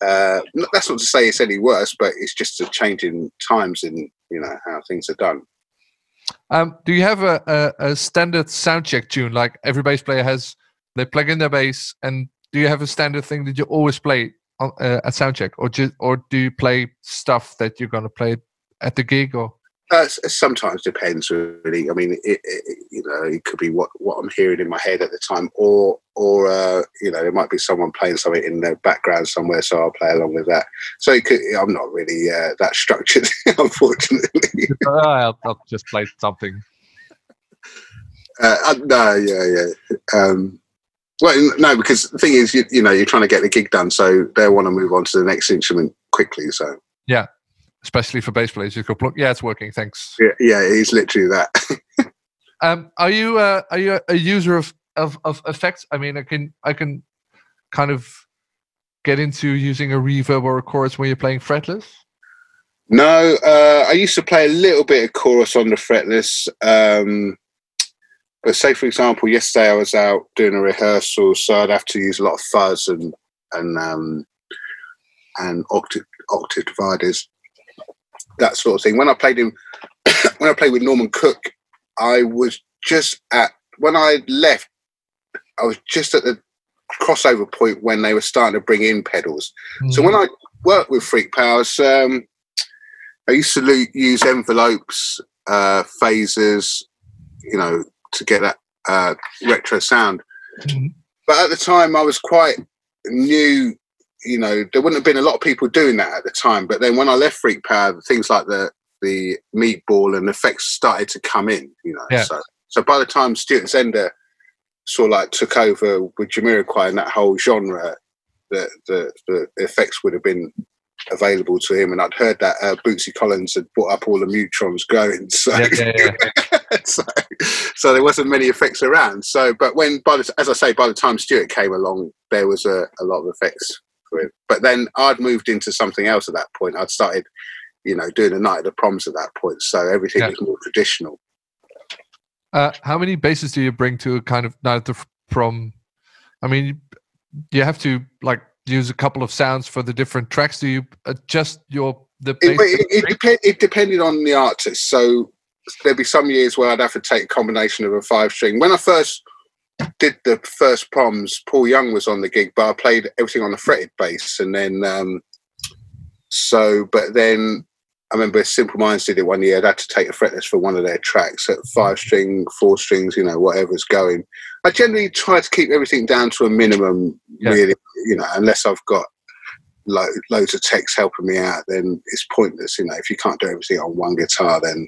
uh, that's not to say it's any worse, but it's just a change in times in you know how things are done. Um, do you have a, a, a standard sound check tune like every bass player has? They plug in their bass, and do you have a standard thing that you always play on, uh, at sound check, or just or do you play stuff that you're gonna play at the gig? Or Uh, sometimes depends really. I mean, it, it, you know, it could be what, what I'm hearing in my head at the time, or or uh, you know, there might be someone playing something in the background somewhere, so I'll play along with that. So it could, I'm not really uh, that structured, unfortunately. Uh, I'll, I'll just play something. Uh, uh, no, yeah, yeah. Um, well, no, because the thing is, you, you know, you're trying to get the gig done, so they want to move on to the next instrument quickly. So Especially for bass players, you could plug. Yeah, it's working. Thanks. yeah, yeah it's literally that. Um, are you uh, are you a user of, of of effects? I mean, I can I can kind of get into using a reverb or a chorus when you're playing fretless. No, uh, I used to play a little bit of chorus on the fretless. Um, but say, for example, yesterday I was out doing a rehearsal, so I'd have to use a lot of fuzz and and um, and octave, octave dividers, that sort of thing. When I played in, when I played with Norman Cook, I was just at when I left, I was just at the crossover point when they were starting to bring in pedals. So when I worked with Freak Powers, um, I used to use envelopes, uh, phasers, you know, to get that uh, retro sound. Mhm. But at the time, I was quite new. You know, there wouldn't have been a lot of people doing that at the time. But then when I left Freak Power, things like the the meatball and effects started to come in. You know, Yeah. so so by the time Stuart Zender sort of like took over with Jamiroquai and that whole genre, the the, the effects would have been available to him. And I'd heard that uh, Bootsy Collins had brought up all the Mu-Trons going. So, yeah, yeah, yeah. so, so there wasn't many effects around. So, but when, by the, as I say, by the time Stuart came along, there was a, a lot of effects it. But then I'd moved into something else at that point. I'd started, you know, doing the night of the proms at that point. So everything Yeah. was more traditional. Uh, how many bases do you bring to a kind of night of the prom? I mean, you- you have to like use a couple of sounds for the different tracks. Do you adjust your the It, it, it, depend, it depended on the artist. So there'd be some years where I'd have to take a combination of a five string. When I first did the first proms, Paul Young was on the gig, but I played everything on the fretted bass. And then, um, so, but then I remember Simple Minds did it one year. I'd had to take a fretless for one of their tracks at five string, four strings, you know, whatever's going. I generally try to keep everything down to a minimum, Yeah. really, you know, unless I've got lo- loads of techs helping me out, then it's pointless. You know, if you can't do everything on one guitar, then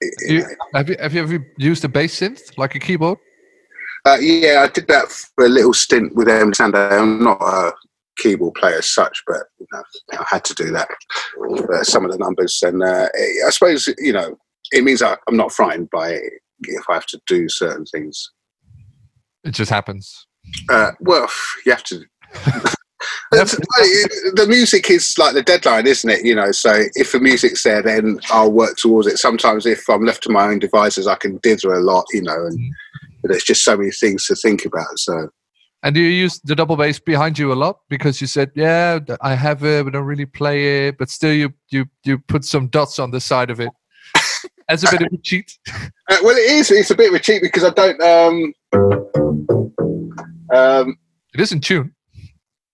it- you you, know. have you have you ever used a bass synth like a keyboard? Uh, yeah, I did that for a little stint with M Sunday. I'm not a keyboard player as such, but you know, I had to do that for some of the numbers. And uh, I suppose you know it means I, I'm not frightened by it if I have to do certain things. It just happens. Uh, well, you have to. The music is like the deadline, isn't it? You know, so if the music's there, then I'll work towards it. Sometimes, if I'm left to my own devices, I can dither a lot, you know, and there's just so many things to think about. So, And do you use the double bass behind you a lot? Because you said, yeah, I have it, but don't really play it. But still, you you you put some dots on the side of it as a bit of a cheat. uh, well, it is. It's a bit of a cheat because I don't. Um, um, It is in tune.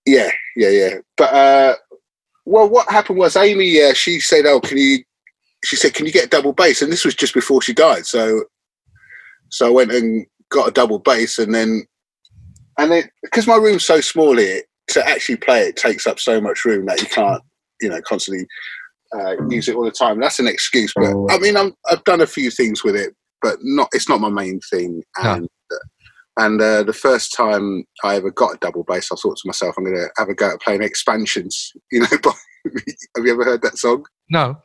Yeah, yeah, yeah. But uh, well, what happened was Amy. Uh, she said, "Oh, can you?" She said, "Can you get a double bass?" And this was just before she died. So, so I went and got a double bass, and then, and it because my room's so small here, to actually play it takes up so much room that you can't, you know, constantly uh, use it all the time. That's an excuse. But I mean, I'm, I've done a few things with it, but not. It's not my main thing. And uh, and uh, the first time I ever got a double bass, I thought to myself, I'm going to have a go at playing expansions. You know, by, have you ever heard that song? No.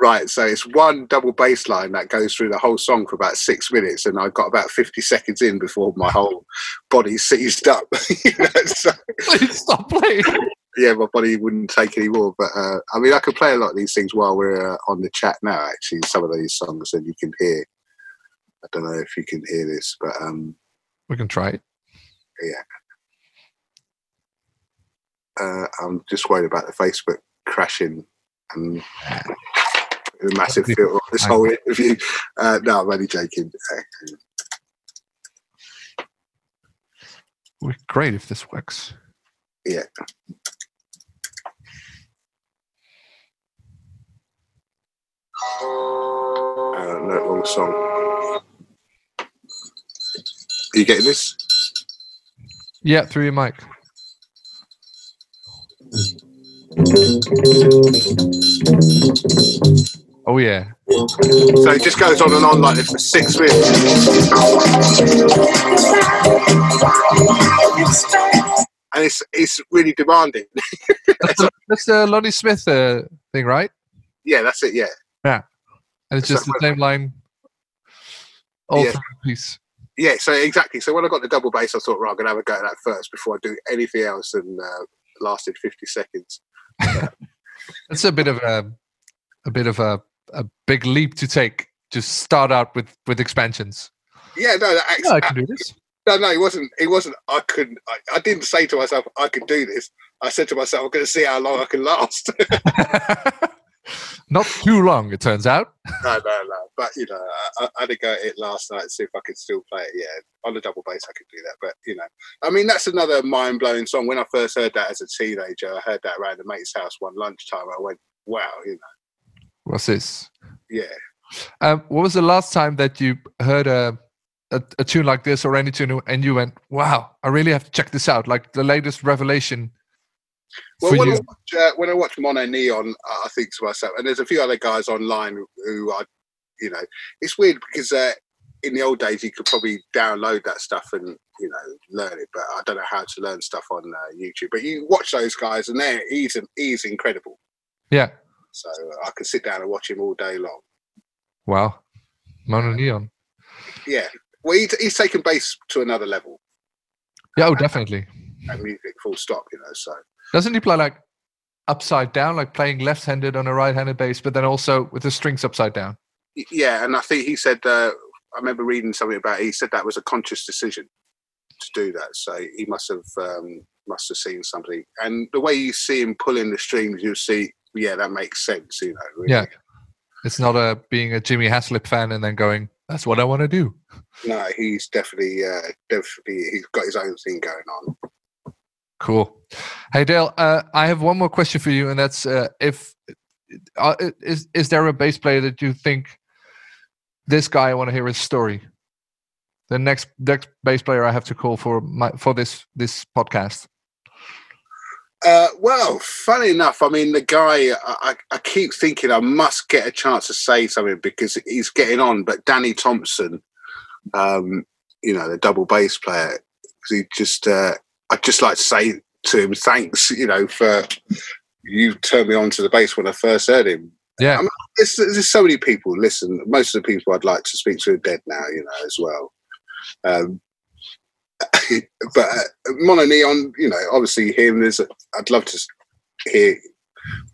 Right, so it's one double bass line that goes through the whole song for about six minutes, and I got about 50 seconds in before my whole body seized up. you know, so, stop playing. yeah, my body wouldn't take any more. But uh, I mean, I could play a lot of these things while we're uh, on the chat now, actually, some of these songs, and you can hear. I don't know if you can hear this, but um, We can try it. uh, I'm just worried about the Facebook crashing and the massive Hopefully- filter on this whole interview. Uh, no, I'm only joking. Would be great if this works. Yeah. Uh, no, wrong song. Are you getting this? Yeah, through your mic. Oh yeah. So it just goes on and on like this for six minutes. And it's it's really demanding. That's the Lonnie Smith uh, thing, right? yeah, that's it. Yeah. Yeah, and it's just the same line all Yeah. piece. Yeah, so exactly. So when I got the double bass, I thought, right, I'm going to have a go at that first before I do anything else. And uh, lasted 50 seconds. It's a bit of a a bit of a, a big leap to take. to start out with with expansions. Yeah, no, that Yeah, I can do this. no, no, it wasn't. It wasn't. I couldn't. I, I didn't say to myself, I could do this. I said to myself, I'm going to see how long I can last. Not too long, it turns out. no, no, no. But you know, I, I had to go at it last night and see if I could still play it. Yeah, on the double bass, I could do that. But you know, I mean, that's another mind blowing song. When I first heard that as a teenager, I heard that around the mate's house one lunchtime. I went, wow, you know, What's this? yeah. Um, what was the last time that you heard a, a a tune like this or any tune and you went, "Wow, I really have to check this out"? Like the latest revelation Well, when I, watch, uh, when I watch MonoNeon, I I think to myself, and there's a few other guys online who, who I, you know, it's weird because uh, in the old days you could probably download that stuff and you know learn it, but I don't know how to learn stuff on uh, YouTube. But you watch those guys, and they're he's he's incredible. Yeah. So uh, I could sit down and watch him all day long. Wow. MonoNeon. Yeah, well, he, he's taken bass to another level Yeah, oh, definitely. and music, full stop. You know, so Doesn't he play like upside down, like playing left-handed on a right-handed bass, but then also with the strings upside down? Yeah, and I think he said uh, I remember reading something about. It, he said that was a conscious decision to do that. So he must have um, must have seen something. And the way you see him pulling the strings, you see, yeah, that makes sense. You know, really. Yeah. It's not a being a Jimmy Haslip fan and then going, "That's what I want to do." No, he's definitely uh, definitely he's got his own thing going on. Cool. Hey Dale, uh, I have one more question for you, and that's uh, if uh, is is there a bass player that you think this guy I want to hear his story? The next next bass player I have to call for my for this this podcast. Uh, well, funny enough, I mean, the guy, I, I I keep thinking I must get a chance to say something because he's getting on. But Danny Thompson, um, you know, the double bass player, he just, uh, I'd just like to say to him, thanks, you know, for you turned me on to the bass when I first heard him. Yeah, I'm- There's, there's so many people. Listen, most of the people I'd like to speak to are dead now, you know, as well. Um, but uh, MonoNeon, you know, obviously him. There's, a, I'd love to hear.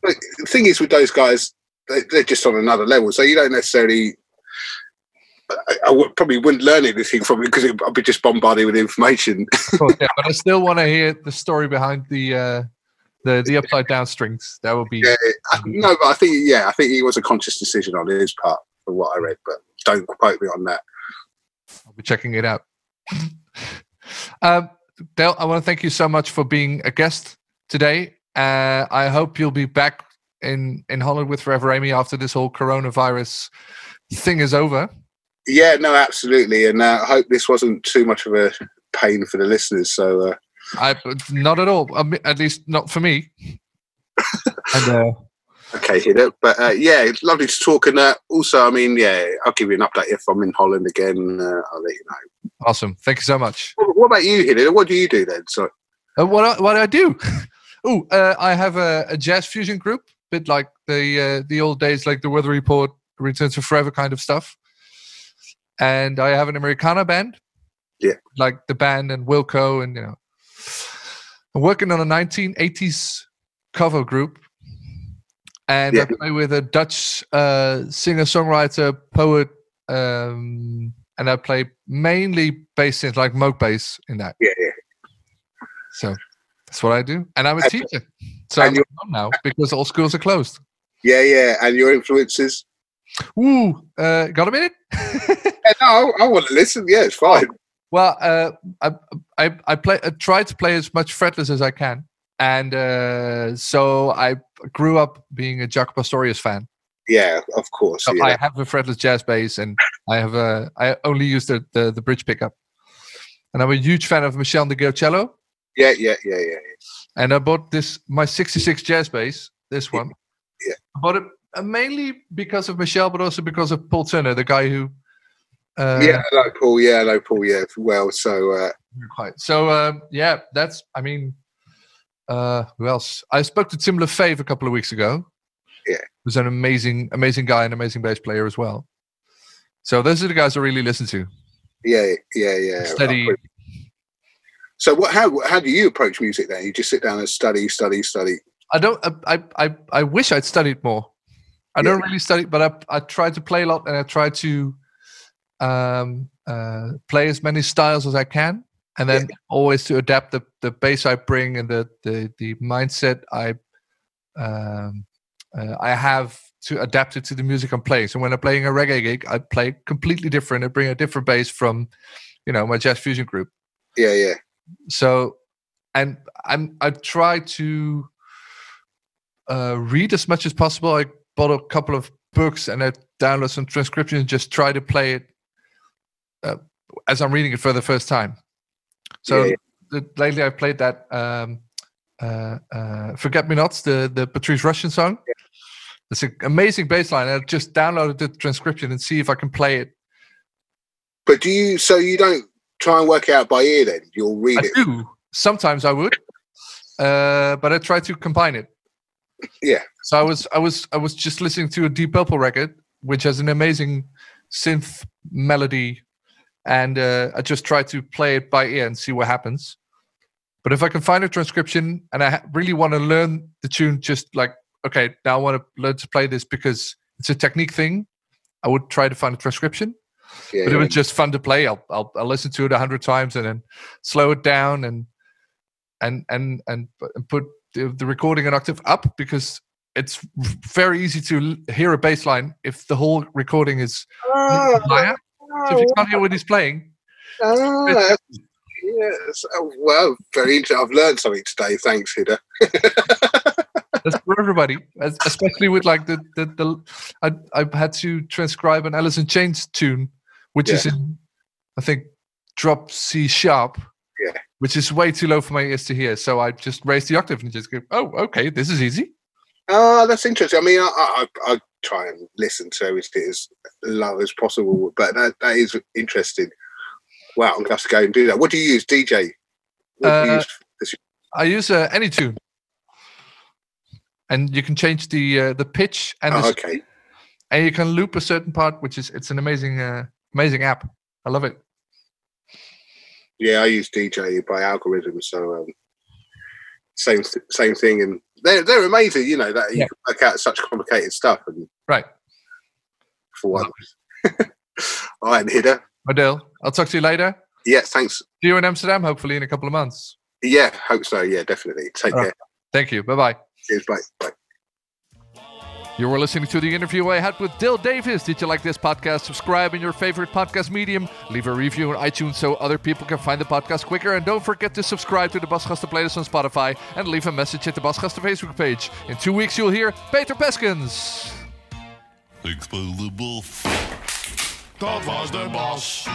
But the thing is, with those guys, they, they're just on another level. So you don't necessarily. I, I probably wouldn't learn anything from it because it, I'd be just bombarded with information. course, yeah, but I still want to hear the story behind the uh, the the upside down strings. That would be Yeah, I- no, but I think yeah, I think it was a conscious decision on his part, from what I read. But don't quote me on that. I'll be checking it out. um, Dale, I want to thank you so much for being a guest today. Uh, I hope you'll be back in in Holland with Forever Amy after this whole coronavirus thing is over. Yeah, no, absolutely, and uh, I hope this wasn't too much of a pain for the listeners. So uh, I not at all. At least not for me. and uh, okay, hit it. But uh, yeah, it's lovely to talk. And uh, also, I mean, yeah, I'll give you an update if I'm in Holland again. Uh, I'll let you know. Awesome. Thank you so much. What, about you, Hidden? What do you do then? So Uh, what I, what I do? oh, uh, I have a, a jazz fusion group, bit like the uh, the old days, like the Weather Report, Return to Forever kind of stuff. And I have an Americana band, Yeah. like the band and Wilco, and you know, I'm working on a 1980s cover group, and I play with a Dutch uh, singer songwriter poet. Um, and I play mainly bass in like Moog bass in that. yeah, yeah. So that's what I do. And I'm a teacher. So I'm now because all schools are closed. Yeah, yeah, and your influences. Ooh, uh, got a minute? Yeah, no, I, I want to listen. Yeah, it's fine. well, uh, I, I, I play. I try to play as much fretless as I can, and uh, so I grew up being a Jaco Pastorius fan. Yeah, of course. So yeah. I have a fretless jazz bass, and I have a. I only use the, the the bridge pickup, and I'm a huge fan of Michel de cello. yeah, yeah, yeah, yeah. And I bought this my '66 jazz bass, this one. Yeah. I bought it uh, mainly because of Michelle, but also because of Paul Turner, the guy who. Uh, yeah, I know Paul. Yeah, I know Paul. Yeah, well. So uh, Quite. So um, yeah, that's. I mean, uh, who else? I spoke to Tim Lefebvre a couple of weeks ago. Yeah. who's an amazing, amazing guy and amazing bass player as well. So those are the guys I really listen to. yeah, yeah, yeah. Steady. So what? How how do you approach music then? You just sit down and study, study, study. I don't. I I I, I wish I'd studied more. I don't really study, but I I try to play a lot and I try to um uh play as many styles as I can, and then always to adapt the the bass I bring and the the the mindset I um uh, I have to adapt it to the music I'm playing. So when I'm playing a reggae gig, I play completely different. I bring a different bass from, you know, my jazz fusion group. Yeah, yeah, so and i'm i try to uh read as much as possible i bought a couple of books and i download some transcriptions just try to play it uh, as i'm reading it for the first time so Yeah, the, lately I've played that um uh, uh forget me nots the the Patrice Rushen song it's an amazing bass line i just downloaded the transcription and see if i can play it But do you? So you don't try and work it out by ear then? You'll read it. i it. do sometimes i would uh but i try to combine it Yeah, So I was I was I was just listening to a Deep Purple record, which has an amazing synth melody, and uh, I just try to play it by ear and see what happens. But if I can find a transcription and I really want to learn the tune, just like okay, now I want to learn to play this because it's a technique thing, I would try to find a transcription. yeah, But it was just fun to play. I'll I'll, I'll listen to it a hundred times and then slow it down and and and and, and put the, the recording an octave up because it's very easy to hear a bass line if the whole recording is Ah, higher. So if you can't hear what he's playing, that's- yes. Oh, well, very interesting. I've learned something today. Thanks, Hida. that's for everybody. Especially with like the the, the I I had to transcribe an Alice in Chains tune, which is in I think drop C sharp. Yeah. Which is way too low for my ears to hear. So I just raised the octave and just go, oh, okay, this is easy. Ah, that's interesting. I mean, I, I, I try and listen to everything as low as possible, but that, that is interesting. Wow, I'm going to have to go and do that. What do you use, DJ? What do you Uh, use? I use uh, Anytune, and you can change the uh, the pitch and the Oh, speed, okay. and you can loop a certain part, which is it's an amazing uh, amazing app. I love it. Yeah, I use DJ by Algoriddim, so um, same same thing, and they're they're amazing. You know that you Yeah. can work out such complicated stuff, and Right, for one. All right, Hida. Adele. I'll talk to you later. Yeah, thanks. See you in Amsterdam, hopefully in a couple of months. Yeah, hope so. Yeah, definitely. Take All care. Thank you. Bye bye. Cheers. Bye. Bye. You were listening to the interview I had with Dale Davis. Did you like this podcast? Subscribe in your favorite podcast medium. Leave a review on iTunes so other people can find the podcast quicker. And don't forget to subscribe to the Basgasten playlist on Spotify and leave a message at the Basgasten Facebook page. In two weeks, you'll hear Peter Peskens. Ik speel de bof. Dat was de bas.